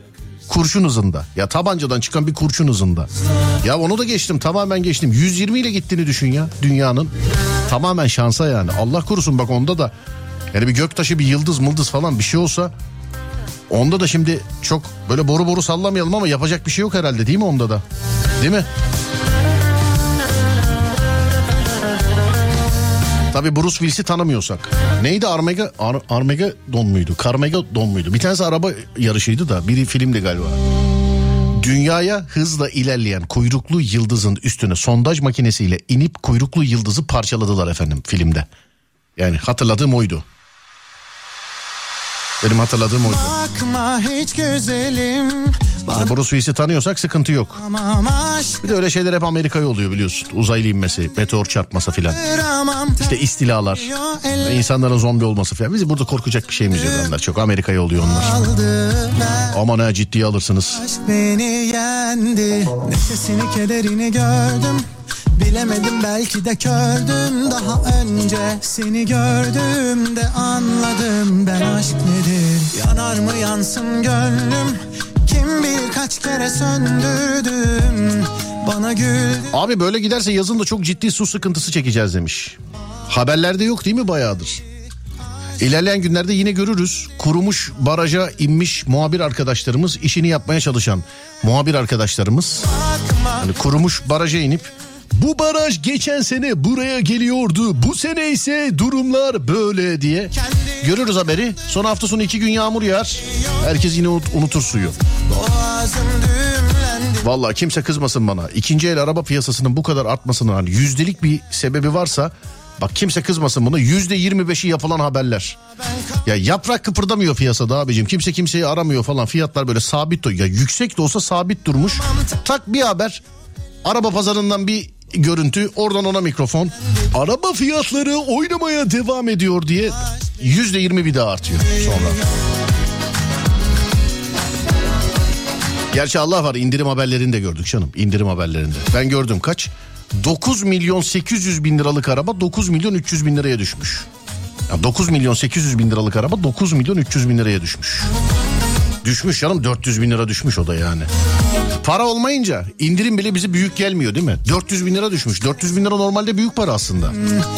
Kurşun hızında. Ya tabancadan çıkan bir kurşun hızında. Ya onu da geçtim tamamen geçtim. 120 ile gittiğini düşün ya dünyanın. Tamamen şansa yani. Allah korusun bak onda da yani bir göktaşı bir yıldız mıldız falan bir şey olsa onda da şimdi çok böyle boru boru sallamayalım ama yapacak bir şey yok herhalde değil mi onda da? Değil mi? Tabii Bruce Willis'i tanımıyorsak. Neydi Armega Ar Armageddon muydu? Carmageddon muydu? Bir tanesi araba yarışıydı da biri filmdi galiba. Dünyaya hızla ilerleyen kuyruklu yıldızın üstüne sondaj makinesiyle inip kuyruklu yıldızı parçaladılar efendim filmde. Yani hatırladığım oydu. Benim hatırladığım oydu. Bakma hiç güzelim Yani Bruce Willis'i tanıyorsak sıkıntı yok. Bir de öyle şeyler hep Amerika'ya oluyor biliyorsun. Uzaylı inmesi, meteor çarpması filan. İşte istilalar, insanların zombi olması filan. Bizi burada korkacak bir şeyimiz yok onlar. Çok Amerika'ya oluyor onlar. Aman ha ciddiye alırsınız. Aşk beni yendi Neşesini kederini gördüm Bilemedim belki de kördüm Daha önce seni gördüm de anladım Ben aşk nedir Yanar mı yansın gönlüm Kim bilir kaç kere söndürdüm Bana güldü Abi böyle giderse yazın da çok ciddi su sıkıntısı çekeceğiz demiş. Haberlerde yok değil mi bayağıdır? İlerleyen günlerde yine görürüz. Kurumuş baraja inmiş muhabir arkadaşlarımız, işini yapmaya çalışan muhabir arkadaşlarımız. Hani kurumuş baraja inip bu baraj geçen sene buraya geliyordu. Bu sene ise durumlar böyle diye. Görürüz haberi. Son hafta sonu iki gün yağmur yağar. Herkes yine unut- unutur suyu. Vallahi kimse kızmasın bana. İkinci el araba piyasasının bu kadar artmasının hani yüzdelik bir sebebi varsa bak kimse kızmasın buna. Yüzde yirmi beşi yapılan haberler. Ya yaprak kıpırdamıyor piyasada abicim. Kimse kimseyi aramıyor falan. Fiyatlar böyle sabit. Ya yüksek de olsa sabit durmuş. Tak bir haber. Araba pazarından bir görüntü. Oradan ona mikrofon. Araba fiyatları oynamaya devam ediyor diye yüzde yirmi bir daha artıyor sonra. Gerçi Allah var indirim haberlerini de gördük canım. indirim haberlerinde. Ben gördüm kaç? 9 milyon 800 bin liralık araba 9 milyon 300 bin liraya düşmüş. Ya 9 milyon 800 bin liralık araba 9 milyon 300 bin liraya düşmüş. Düşmüş canım 400 bin lira düşmüş o da yani. Para olmayınca indirim bile bize büyük gelmiyor değil mi? 400 bin lira düşmüş. 400 bin lira normalde büyük para aslında.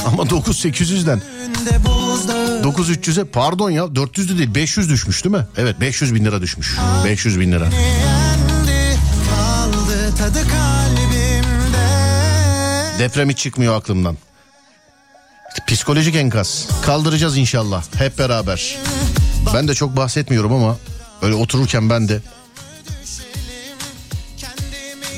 Ama 9800'den de buzdağı 9300'e pardon ya 400 de değil 500 düşmüş değil mi? Evet 500 bin lira düşmüş. 500 bin lira. Deprem hiç çıkmıyor aklımdan. Psikolojik enkaz. Kaldıracağız inşallah hep beraber. Ben de çok bahsetmiyorum ama öyle otururken ben de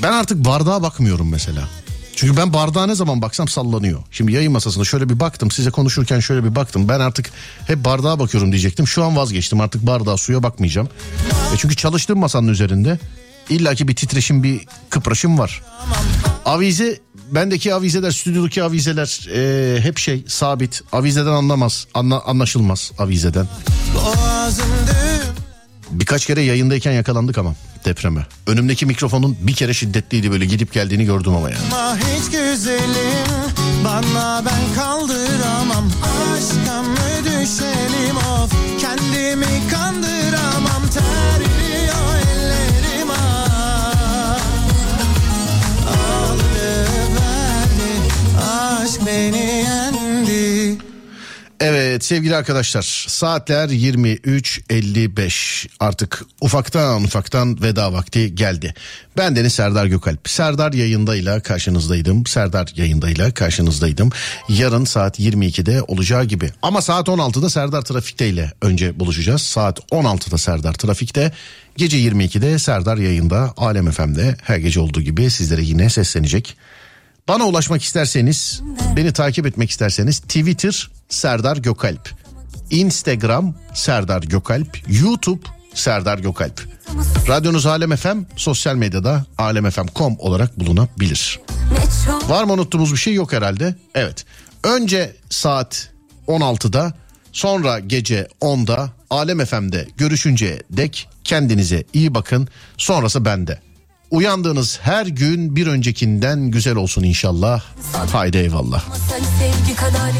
ben artık bardağa bakmıyorum mesela. Çünkü ben bardağa ne zaman baksam sallanıyor. Şimdi yayın masasında şöyle bir baktım size konuşurken şöyle bir baktım. Ben artık hep bardağa bakıyorum diyecektim. Şu an vazgeçtim artık bardağa suya bakmayacağım. E çünkü çalıştığım masanın üzerinde illaki bir titreşim bir kıpraşım var. Avize bendeki avizeler stüdyodaki avizeler e, hep şey sabit. Avizeden anlamaz anla, anlaşılmaz avizeden. Boğazım düğüm Birkaç kere yayındayken yakalandık ama depreme. Önümdeki mikrofonun bir kere şiddetliydi böyle gidip geldiğini gördüm ama yani. Hiç güzelim Bana ben kaldıramam Aşka mı düşelim of Kendimi kandıramam Terliyor ellerim ah Aldı verdi Aşk beni yendi Evet sevgili arkadaşlar saatler 23.55 artık ufaktan ufaktan veda vakti geldi. Ben Deniz Serdar Gökalp. Serdar yayındayla karşınızdaydım. Serdar yayındayla karşınızdaydım. Yarın saat 22'de olacağı gibi. Ama saat 16'da Serdar Trafik'te ile önce buluşacağız. Saat 16'da Serdar Trafik'te. Gece 22'de Serdar yayında Alem FM'de her gece olduğu gibi sizlere yine seslenecek. Bana ulaşmak isterseniz, beni takip etmek isterseniz Twitter Serdar Gökalp, Instagram Serdar Gökalp, YouTube Serdar Gökalp. Radyonuz Alem FM, sosyal medyada alemfm.com olarak bulunabilir. Var mı unuttuğumuz bir şey yok herhalde? Evet. Önce saat 16'da, sonra gece 10'da Alem FM'de görüşünceye dek kendinize iyi bakın. Sonrası bende. Uyandığınız her gün bir öncekinden güzel olsun inşallah. Haydi eyvallah. Sen sevgi kadar